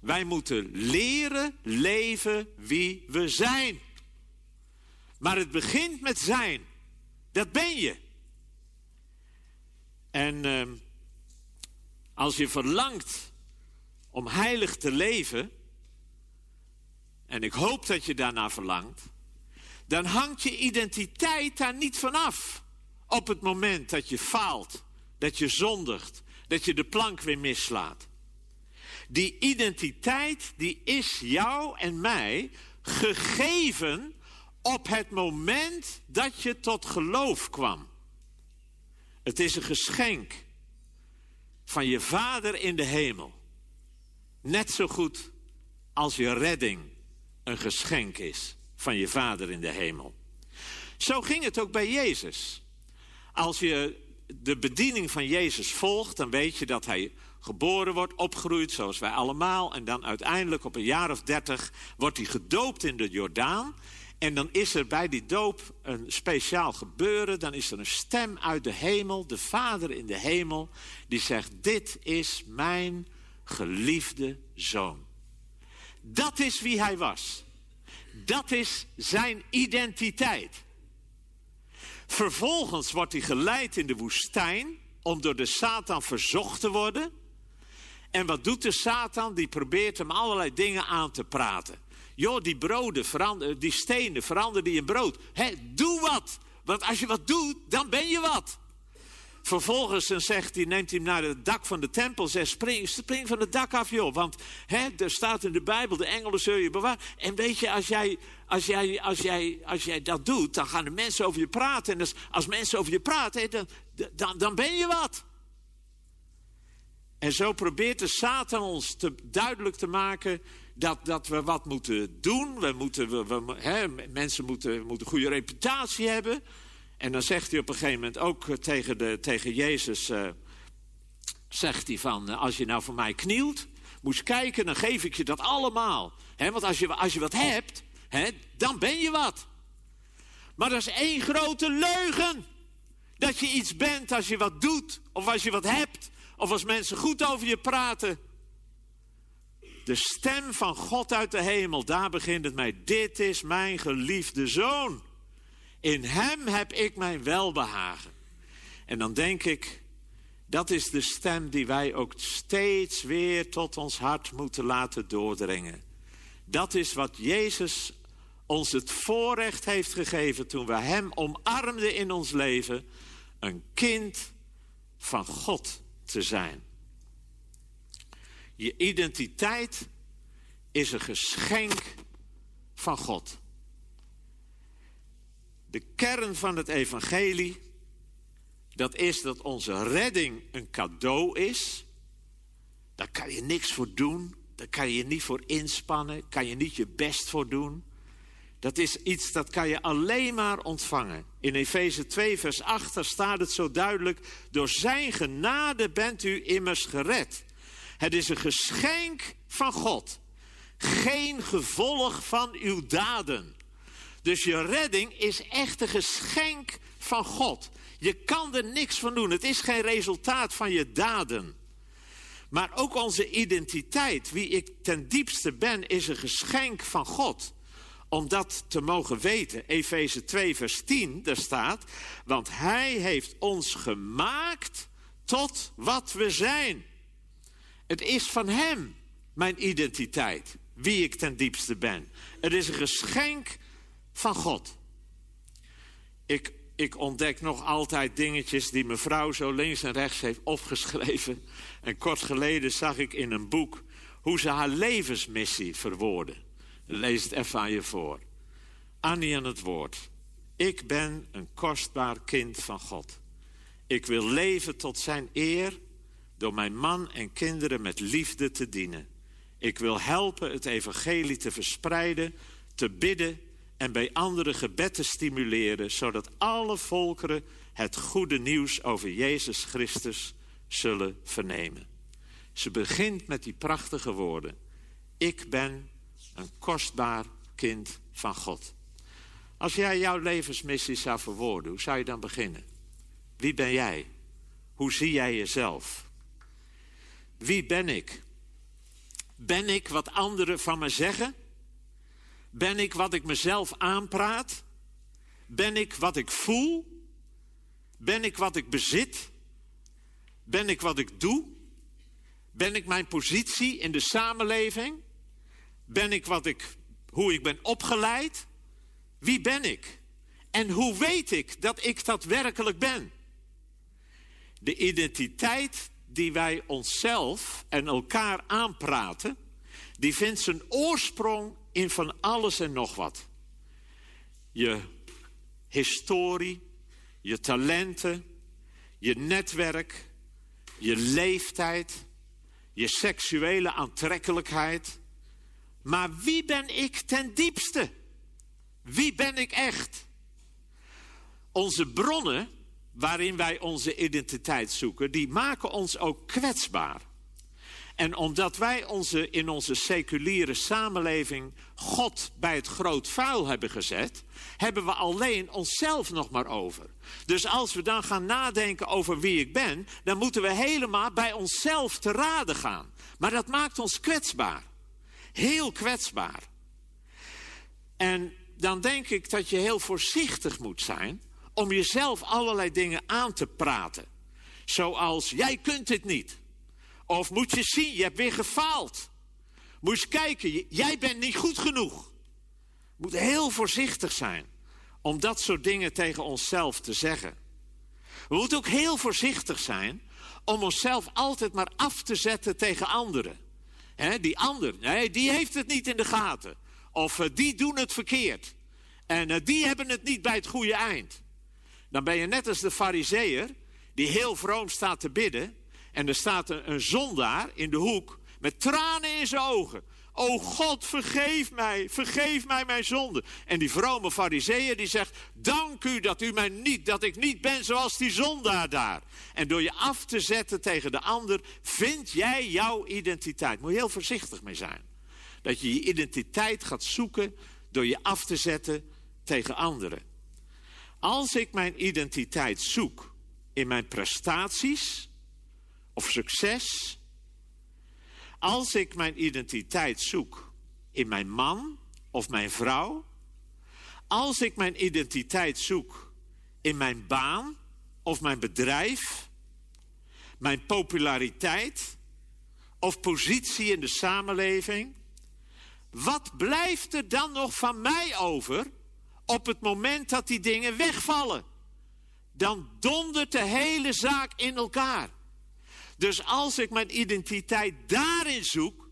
Wij moeten leren leven wie we zijn. Maar het begint met zijn. Dat ben je. En uh, als je verlangt om heilig te leven. en ik hoop dat je daarna verlangt, dan hangt je identiteit daar niet vanaf. Op het moment dat je faalt, dat je zondigt, dat je de plank weer mislaat. Die identiteit die is jou en mij gegeven op het moment dat je tot geloof kwam. Het is een geschenk van je Vader in de hemel. Net zo goed als je redding een geschenk is van je Vader in de hemel. Zo ging het ook bij Jezus. Als je de bediening van Jezus volgt, dan weet je dat hij geboren wordt, opgroeit zoals wij allemaal. En dan uiteindelijk op een jaar of dertig wordt hij gedoopt in de Jordaan. En dan is er bij die doop een speciaal gebeuren. Dan is er een stem uit de hemel, de Vader in de hemel, die zegt: Dit is mijn geliefde zoon. Dat is wie hij was. Dat is zijn identiteit. Vervolgens wordt hij geleid in de woestijn om door de Satan verzocht te worden. En wat doet de Satan? Die probeert hem allerlei dingen aan te praten. Joh, die broden, verander, die stenen, verander die in brood. He, doe wat. Want als je wat doet, dan ben je wat. Vervolgens dan zegt hij, neemt hij hem naar het dak van de tempel. Zegt, spring, spring van het dak af, joh. Want hè, er staat in de Bijbel, de engelen zul je bewaren. En weet je, als jij, als, jij, als, jij, als jij dat doet, dan gaan de mensen over je praten. En als, als mensen over je praten, dan, dan, dan ben je wat. En zo probeert de Satan ons te, duidelijk te maken dat, dat we wat moeten doen. We moeten, we, hè, mensen moeten, moeten een goede reputatie hebben. En dan zegt hij op een gegeven moment ook tegen, de, tegen Jezus... Uh, zegt hij van, uh, als je nou voor mij knielt... moest kijken, dan geef ik je dat allemaal. Want als je, als je wat hebt, he, dan ben je wat. Maar dat is één grote leugen. Dat je iets bent als je wat doet, of als je wat hebt... of als mensen goed over je praten... De stem van God uit de hemel, daar begint het mij. Dit is mijn geliefde zoon. In hem heb ik mijn welbehagen. En dan denk ik, dat is de stem die wij ook steeds weer tot ons hart moeten laten doordringen. Dat is wat Jezus ons het voorrecht heeft gegeven toen we Hem omarmden in ons leven. Een kind van God te zijn. Je identiteit is een geschenk van God. De kern van het evangelie, dat is dat onze redding een cadeau is. Daar kan je niks voor doen, daar kan je niet voor inspannen, kan je niet je best voor doen. Dat is iets dat kan je alleen maar ontvangen. In Efeze 2, vers 8 daar staat het zo duidelijk: Door zijn genade bent u immers gered. Het is een geschenk van God, geen gevolg van uw daden. Dus je redding is echt een geschenk van God. Je kan er niks van doen. Het is geen resultaat van je daden. Maar ook onze identiteit, wie ik ten diepste ben, is een geschenk van God. Om dat te mogen weten. Efeze 2, vers 10, daar staat. Want Hij heeft ons gemaakt tot wat we zijn. Het is van Hem, mijn identiteit, wie ik ten diepste ben. Het is een geschenk van God. Ik, ik ontdek nog altijd dingetjes die mevrouw zo links en rechts heeft opgeschreven. En kort geleden zag ik in een boek hoe ze haar levensmissie verwoordde. Lees het even aan je voor. Annie aan het woord. Ik ben een kostbaar kind van God. Ik wil leven tot zijn eer door mijn man en kinderen met liefde te dienen. Ik wil helpen het evangelie te verspreiden, te bidden en bij anderen gebed te stimuleren, zodat alle volkeren het goede nieuws over Jezus Christus zullen vernemen. Ze begint met die prachtige woorden. Ik ben een kostbaar kind van God. Als jij jouw levensmissie zou verwoorden, hoe zou je dan beginnen? Wie ben jij? Hoe zie jij jezelf? Wie ben ik? Ben ik wat anderen van me zeggen? Ben ik wat ik mezelf aanpraat? Ben ik wat ik voel? Ben ik wat ik bezit? Ben ik wat ik doe? Ben ik mijn positie in de samenleving? Ben ik wat ik, hoe ik ben opgeleid. Wie ben ik? En hoe weet ik dat ik dat werkelijk ben? De identiteit die wij onszelf en elkaar aanpraten, die vindt zijn oorsprong in van alles en nog wat. Je historie, je talenten, je netwerk, je leeftijd, je seksuele aantrekkelijkheid. Maar wie ben ik ten diepste? Wie ben ik echt? Onze bronnen waarin wij onze identiteit zoeken, die maken ons ook kwetsbaar. En omdat wij onze, in onze seculiere samenleving God bij het groot vuil hebben gezet, hebben we alleen onszelf nog maar over. Dus als we dan gaan nadenken over wie ik ben, dan moeten we helemaal bij onszelf te raden gaan. Maar dat maakt ons kwetsbaar. Heel kwetsbaar. En dan denk ik dat je heel voorzichtig moet zijn om jezelf allerlei dingen aan te praten. Zoals, jij kunt het niet. Of moet je zien, je hebt weer gefaald. Moet je kijken, jij bent niet goed genoeg. We moeten heel voorzichtig zijn om dat soort dingen tegen onszelf te zeggen. We moeten ook heel voorzichtig zijn om onszelf altijd maar af te zetten tegen anderen. die ander, nee, die heeft het niet in de gaten. Of uh, die doen het verkeerd. En uh, die hebben het niet bij het goede eind. Dan ben je net als de fariseer die heel vroom staat te bidden. En er staat een, zondaar in de hoek met tranen in zijn ogen. O God, vergeef mij, vergeef mij mijn zonde. En die vrome fariseeën die zegt, dank u dat u mij niet, dat ik niet ben zoals die zondaar daar. En door je af te zetten tegen de ander, vind jij jouw identiteit. Moet je heel voorzichtig mee zijn. Dat je je identiteit gaat zoeken door je af te zetten tegen anderen. Als ik mijn identiteit zoek in mijn prestaties of succes, als ik mijn identiteit zoek in mijn man of mijn vrouw, als ik mijn identiteit zoek in mijn baan of mijn bedrijf, mijn populariteit of positie in de samenleving, wat blijft er dan nog van mij over op het moment dat die dingen wegvallen? Dan dondert de hele zaak in elkaar. Dus als ik mijn identiteit daarin zoek,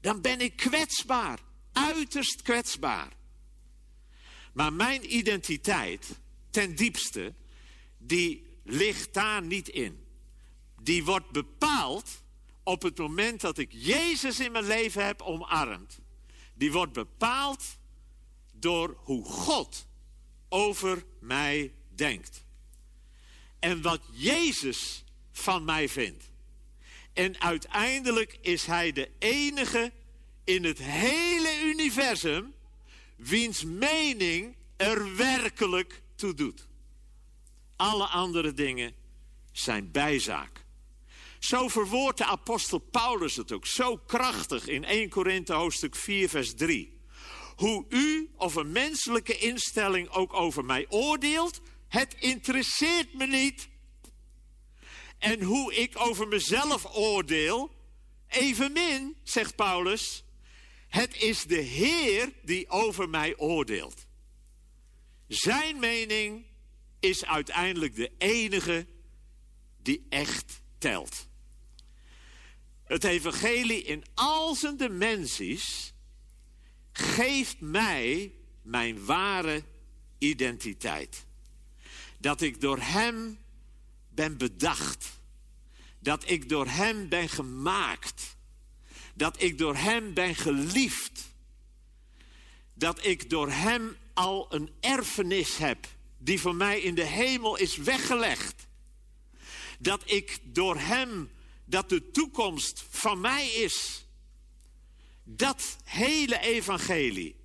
dan ben ik kwetsbaar, uiterst kwetsbaar. Maar mijn identiteit, ten diepste, die ligt daar niet in. Die wordt bepaald op het moment dat ik Jezus in mijn leven heb omarmd. Die wordt bepaald door hoe God over mij denkt. En wat Jezus van mij vindt. En uiteindelijk is hij de enige in het hele universum wiens mening er werkelijk toe doet. Alle andere dingen zijn bijzaak. Zo verwoordt de apostel Paulus het ook zo krachtig in 1 Korinthe hoofdstuk 4 vers 3. Hoe u of een menselijke instelling ook over mij oordeelt, het interesseert me niet en hoe ik over mezelf oordeel, evenmin, zegt Paulus, het is de Heer die over mij oordeelt. Zijn mening is uiteindelijk de enige die echt telt. Het evangelie in al zijn dimensies geeft mij mijn ware identiteit. Dat ik door Hem ben bedacht. Dat ik door Hem ben gemaakt. Dat ik door Hem ben geliefd. Dat ik door Hem al een erfenis heb die voor mij in de hemel is weggelegd. Dat ik door Hem, dat de toekomst van mij is. Dat hele evangelie,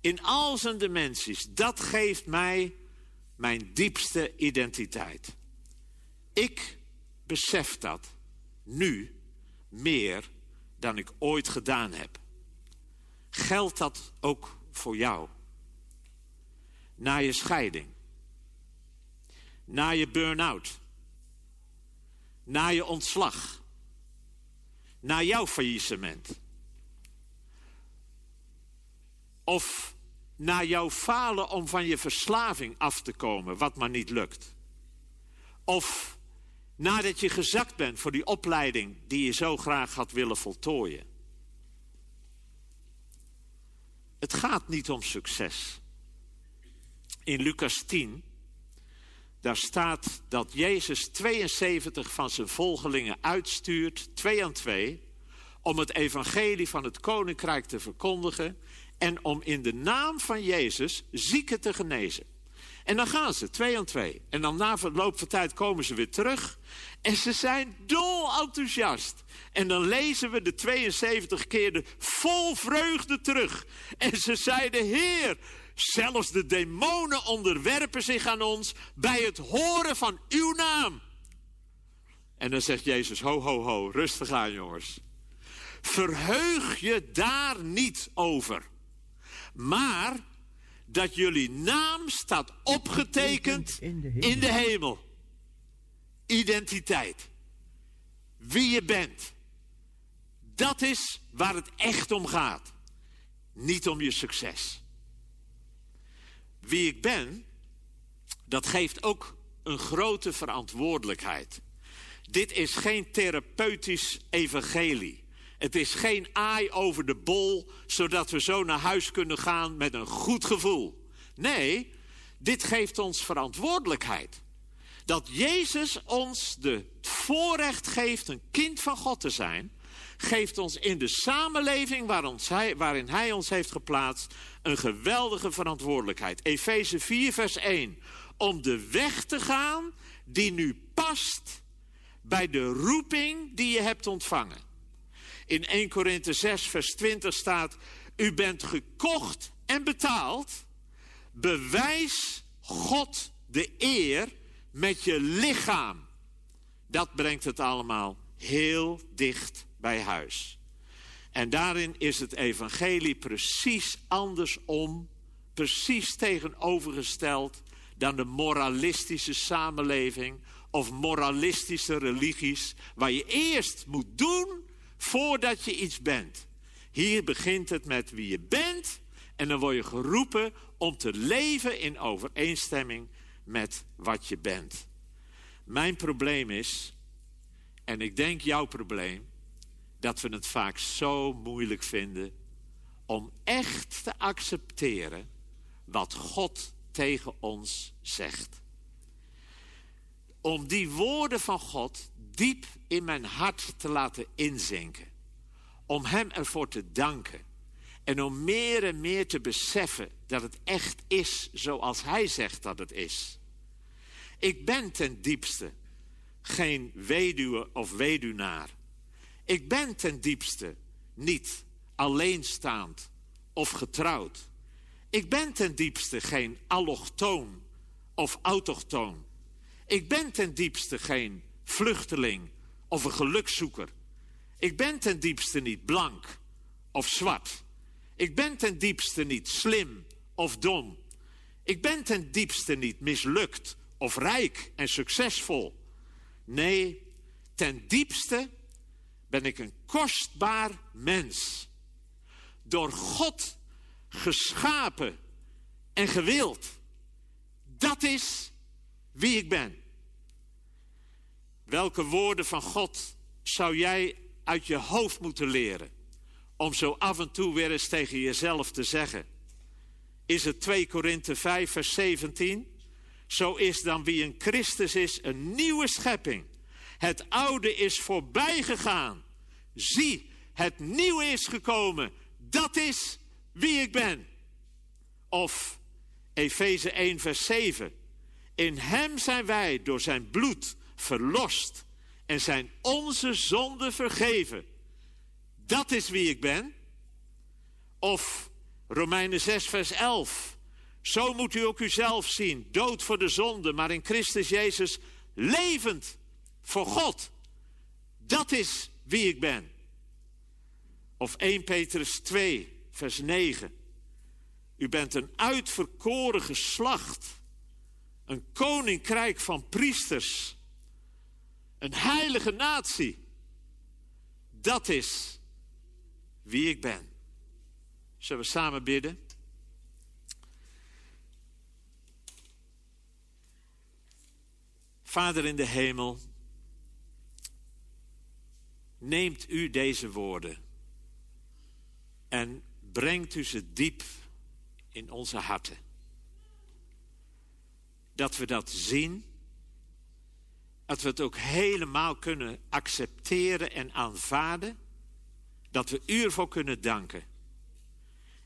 in al zijn dimensies, dat geeft mij mijn diepste identiteit. Ik besef dat nu meer dan ik ooit gedaan heb. Geldt dat ook voor jou? Na je scheiding, na je burn-out, na je ontslag, na jouw faillissement. Of na jouw falen om van je verslaving af te komen, wat maar niet lukt. Of nadat je gezakt bent voor die opleiding die je zo graag had willen voltooien. Het gaat niet om succes. In Lucas 10, daar staat dat Jezus 72 van zijn volgelingen uitstuurt, twee aan twee, om het evangelie van het koninkrijk te verkondigen en om in de naam van Jezus zieken te genezen. En dan gaan ze, twee aan twee. En dan na verloop van tijd komen ze weer terug. En ze zijn dol enthousiast. En dan lezen we de 72 keer vol vreugde terug. En ze zeiden, Heer, zelfs de demonen onderwerpen zich aan ons bij het horen van uw naam. En dan zegt Jezus, ho, ho, ho, rustig aan jongens. Verheug je daar niet over. Maar dat jullie naam staat opgetekend In de hemel. in de hemel. Identiteit. Wie je bent. Dat is waar het echt om gaat. Niet om je succes. Wie ik ben, dat geeft ook een grote verantwoordelijkheid. Dit is geen therapeutisch evangelie. Het is geen aai over de bol, zodat we zo naar huis kunnen gaan met een goed gevoel. Nee, dit geeft ons verantwoordelijkheid. Dat Jezus ons de voorrecht geeft een kind van God te zijn, geeft ons in de samenleving waarin Hij ons heeft geplaatst een geweldige verantwoordelijkheid. Efeze 4, vers 1. Om de weg te gaan die nu past bij de roeping die je hebt ontvangen. In 1 Korinthe 6, vers 20 staat: U bent gekocht en betaald. Bewijs God de eer met je lichaam. Dat brengt het allemaal heel dicht bij huis. En daarin is het evangelie precies andersom, precies tegenovergesteld dan de moralistische samenleving of moralistische religies, waar je eerst moet doen voordat je iets bent. Hier begint het met wie je bent en dan word je geroepen om te leven in overeenstemming met wat je bent. Mijn probleem is, en ik denk jouw probleem, dat we het vaak zo moeilijk vinden om echt te accepteren wat God tegen ons zegt. Om die woorden van God diep in mijn hart te laten inzinken. Om Hem ervoor te danken. En om meer en meer te beseffen dat het echt is zoals Hij zegt dat het is. Ik ben ten diepste geen weduwe of weduwnaar. Ik ben ten diepste niet alleenstaand of getrouwd. Ik ben ten diepste geen allochtoon of autochtoon. Ik ben ten diepste geen vluchteling of een gelukzoeker. Ik ben ten diepste niet blank of zwart. Ik ben ten diepste niet slim of dom. Ik ben ten diepste niet mislukt of rijk en succesvol. Nee, ten diepste ben ik een kostbaar mens. Door God geschapen en gewild. Dat is wie ik ben. Welke woorden van God zou jij uit je hoofd moeten leren? Om zo af en toe weer eens tegen jezelf te zeggen. Is het 2 Korinthe 5 vers 17? Zo is dan wie een Christus is een nieuwe schepping. Het oude is voorbij gegaan. Zie, het nieuwe is gekomen. Dat is wie ik ben. Of Efeze 1 vers 7. In hem zijn wij door zijn bloed verlost en zijn onze zonden vergeven. Dat is wie ik ben. Of Romeinen 6, vers 11. Zo moet u ook uzelf zien, dood voor de zonde, maar in Christus Jezus levend voor God. Dat is wie ik ben. Of 1 Petrus 2, vers 9. U bent een uitverkoren geslacht, een koninkrijk van priesters, een heilige natie. Dat is wie ik ben. Zullen we samen bidden? Vader in de hemel, neemt u deze woorden en brengt u ze diep in onze harten. Dat we dat zien dat we het ook helemaal kunnen accepteren en aanvaarden, dat we u ervoor kunnen danken.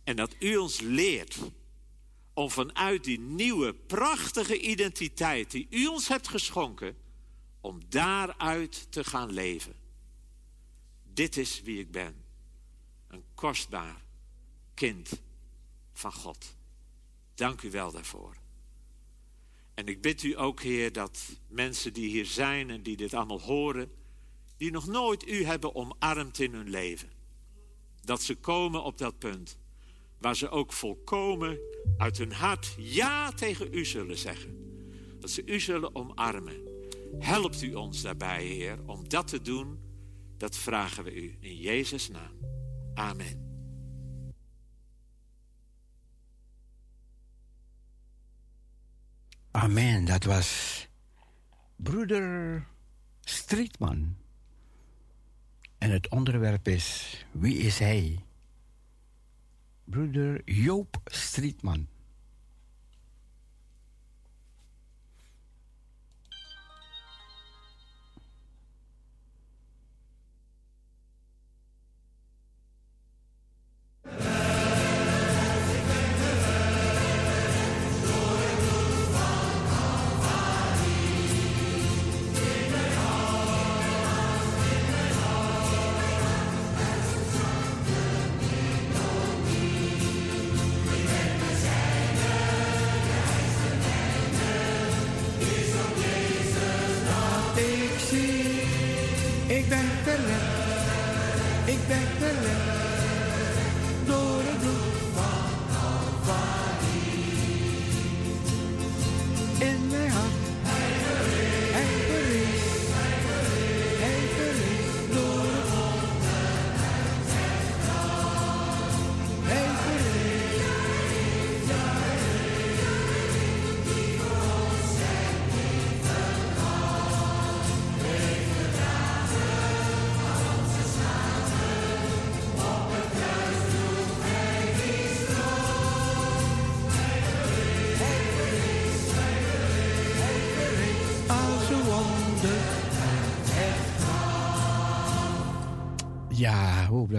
En dat u ons leert om vanuit die nieuwe, prachtige identiteit die u ons hebt geschonken, om daaruit te gaan leven. Dit is wie ik ben. Een kostbaar kind van God. Dank u wel daarvoor. En ik bid u ook, Heer, dat mensen die hier zijn en die dit allemaal horen, die nog nooit u hebben omarmd in hun leven, dat ze komen op dat punt waar ze ook volkomen uit hun hart ja tegen u zullen zeggen. Dat ze u zullen omarmen. Helpt u ons daarbij, Heer, om dat te doen. Dat vragen we u in Jezus' naam. Amen. Amen, dat was broeder Streetman. En het onderwerp is: Wie is hij? Broeder Joop Streetman.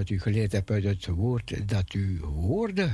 Dat u geleerd hebt uit het woord dat u hoorde.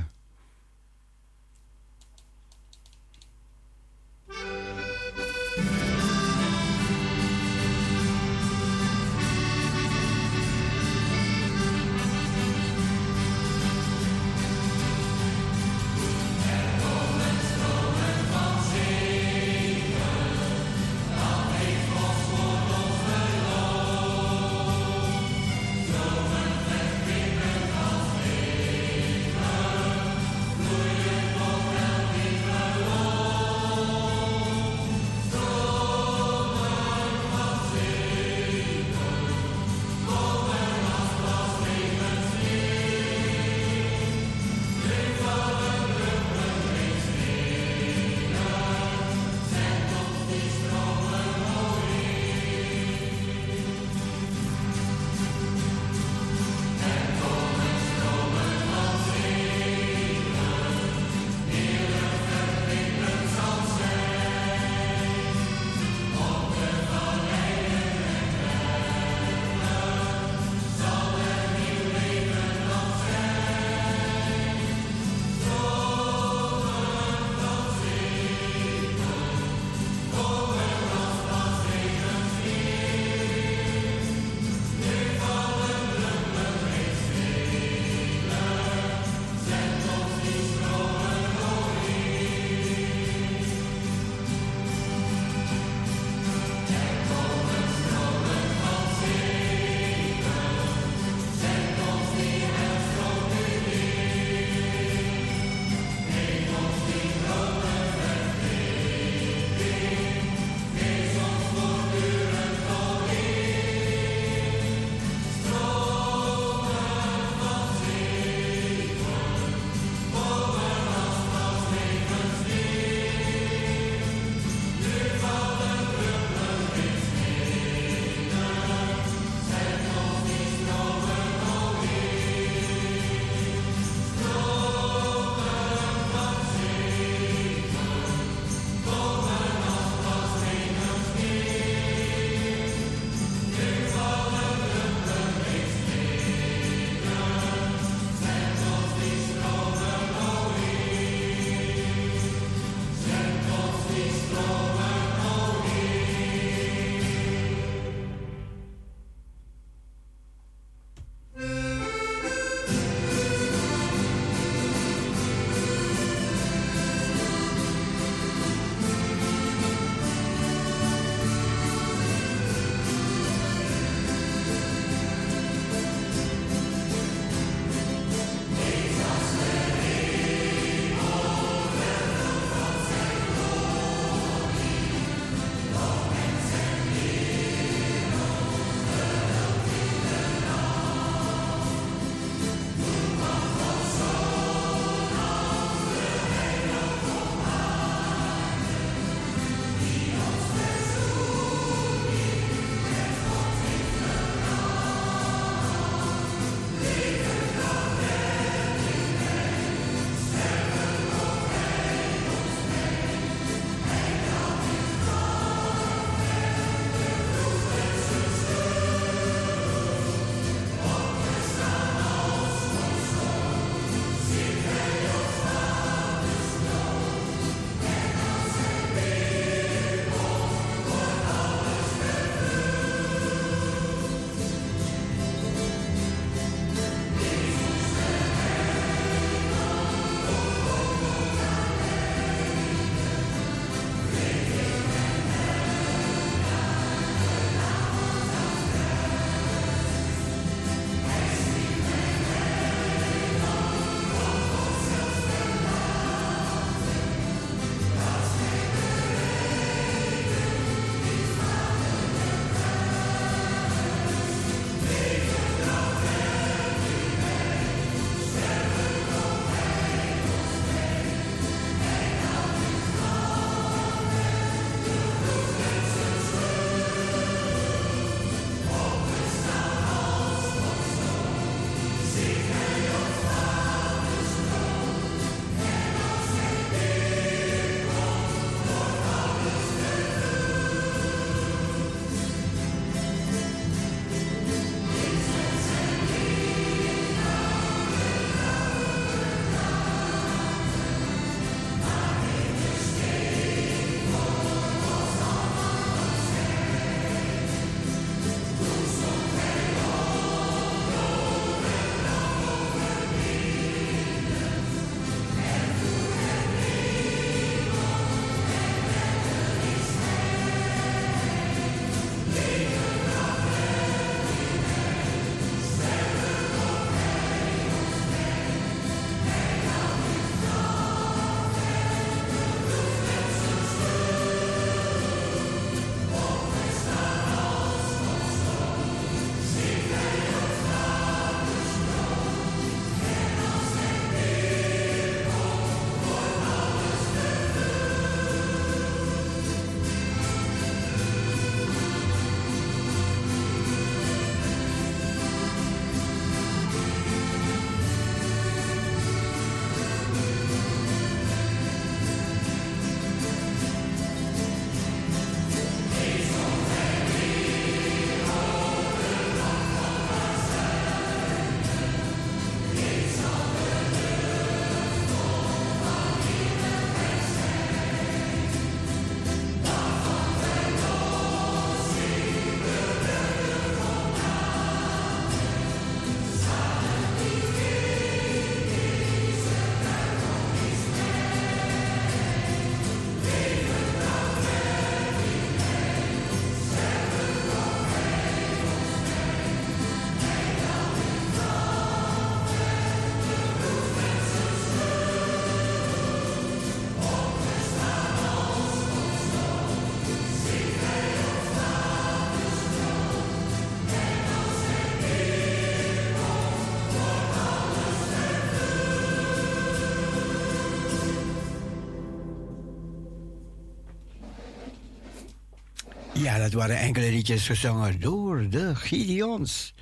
Dat waren enkele liedjes gezongen door de Gideons.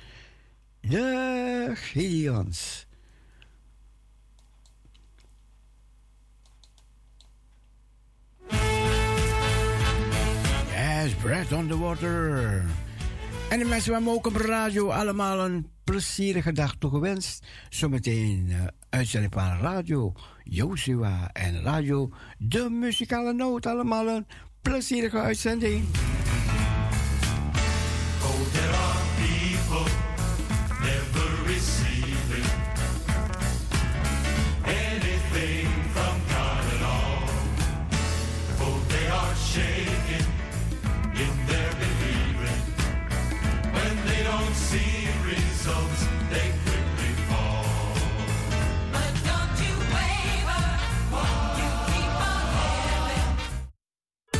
De Gideons. Yes, breath on the water. En de mensen van Mokum Radio, allemaal een plezierige dag toegewenst. Zometeen uh, uitzending van Radio Joshua en Radio De Muzikale Noot. Allemaal een plezierige uitzending.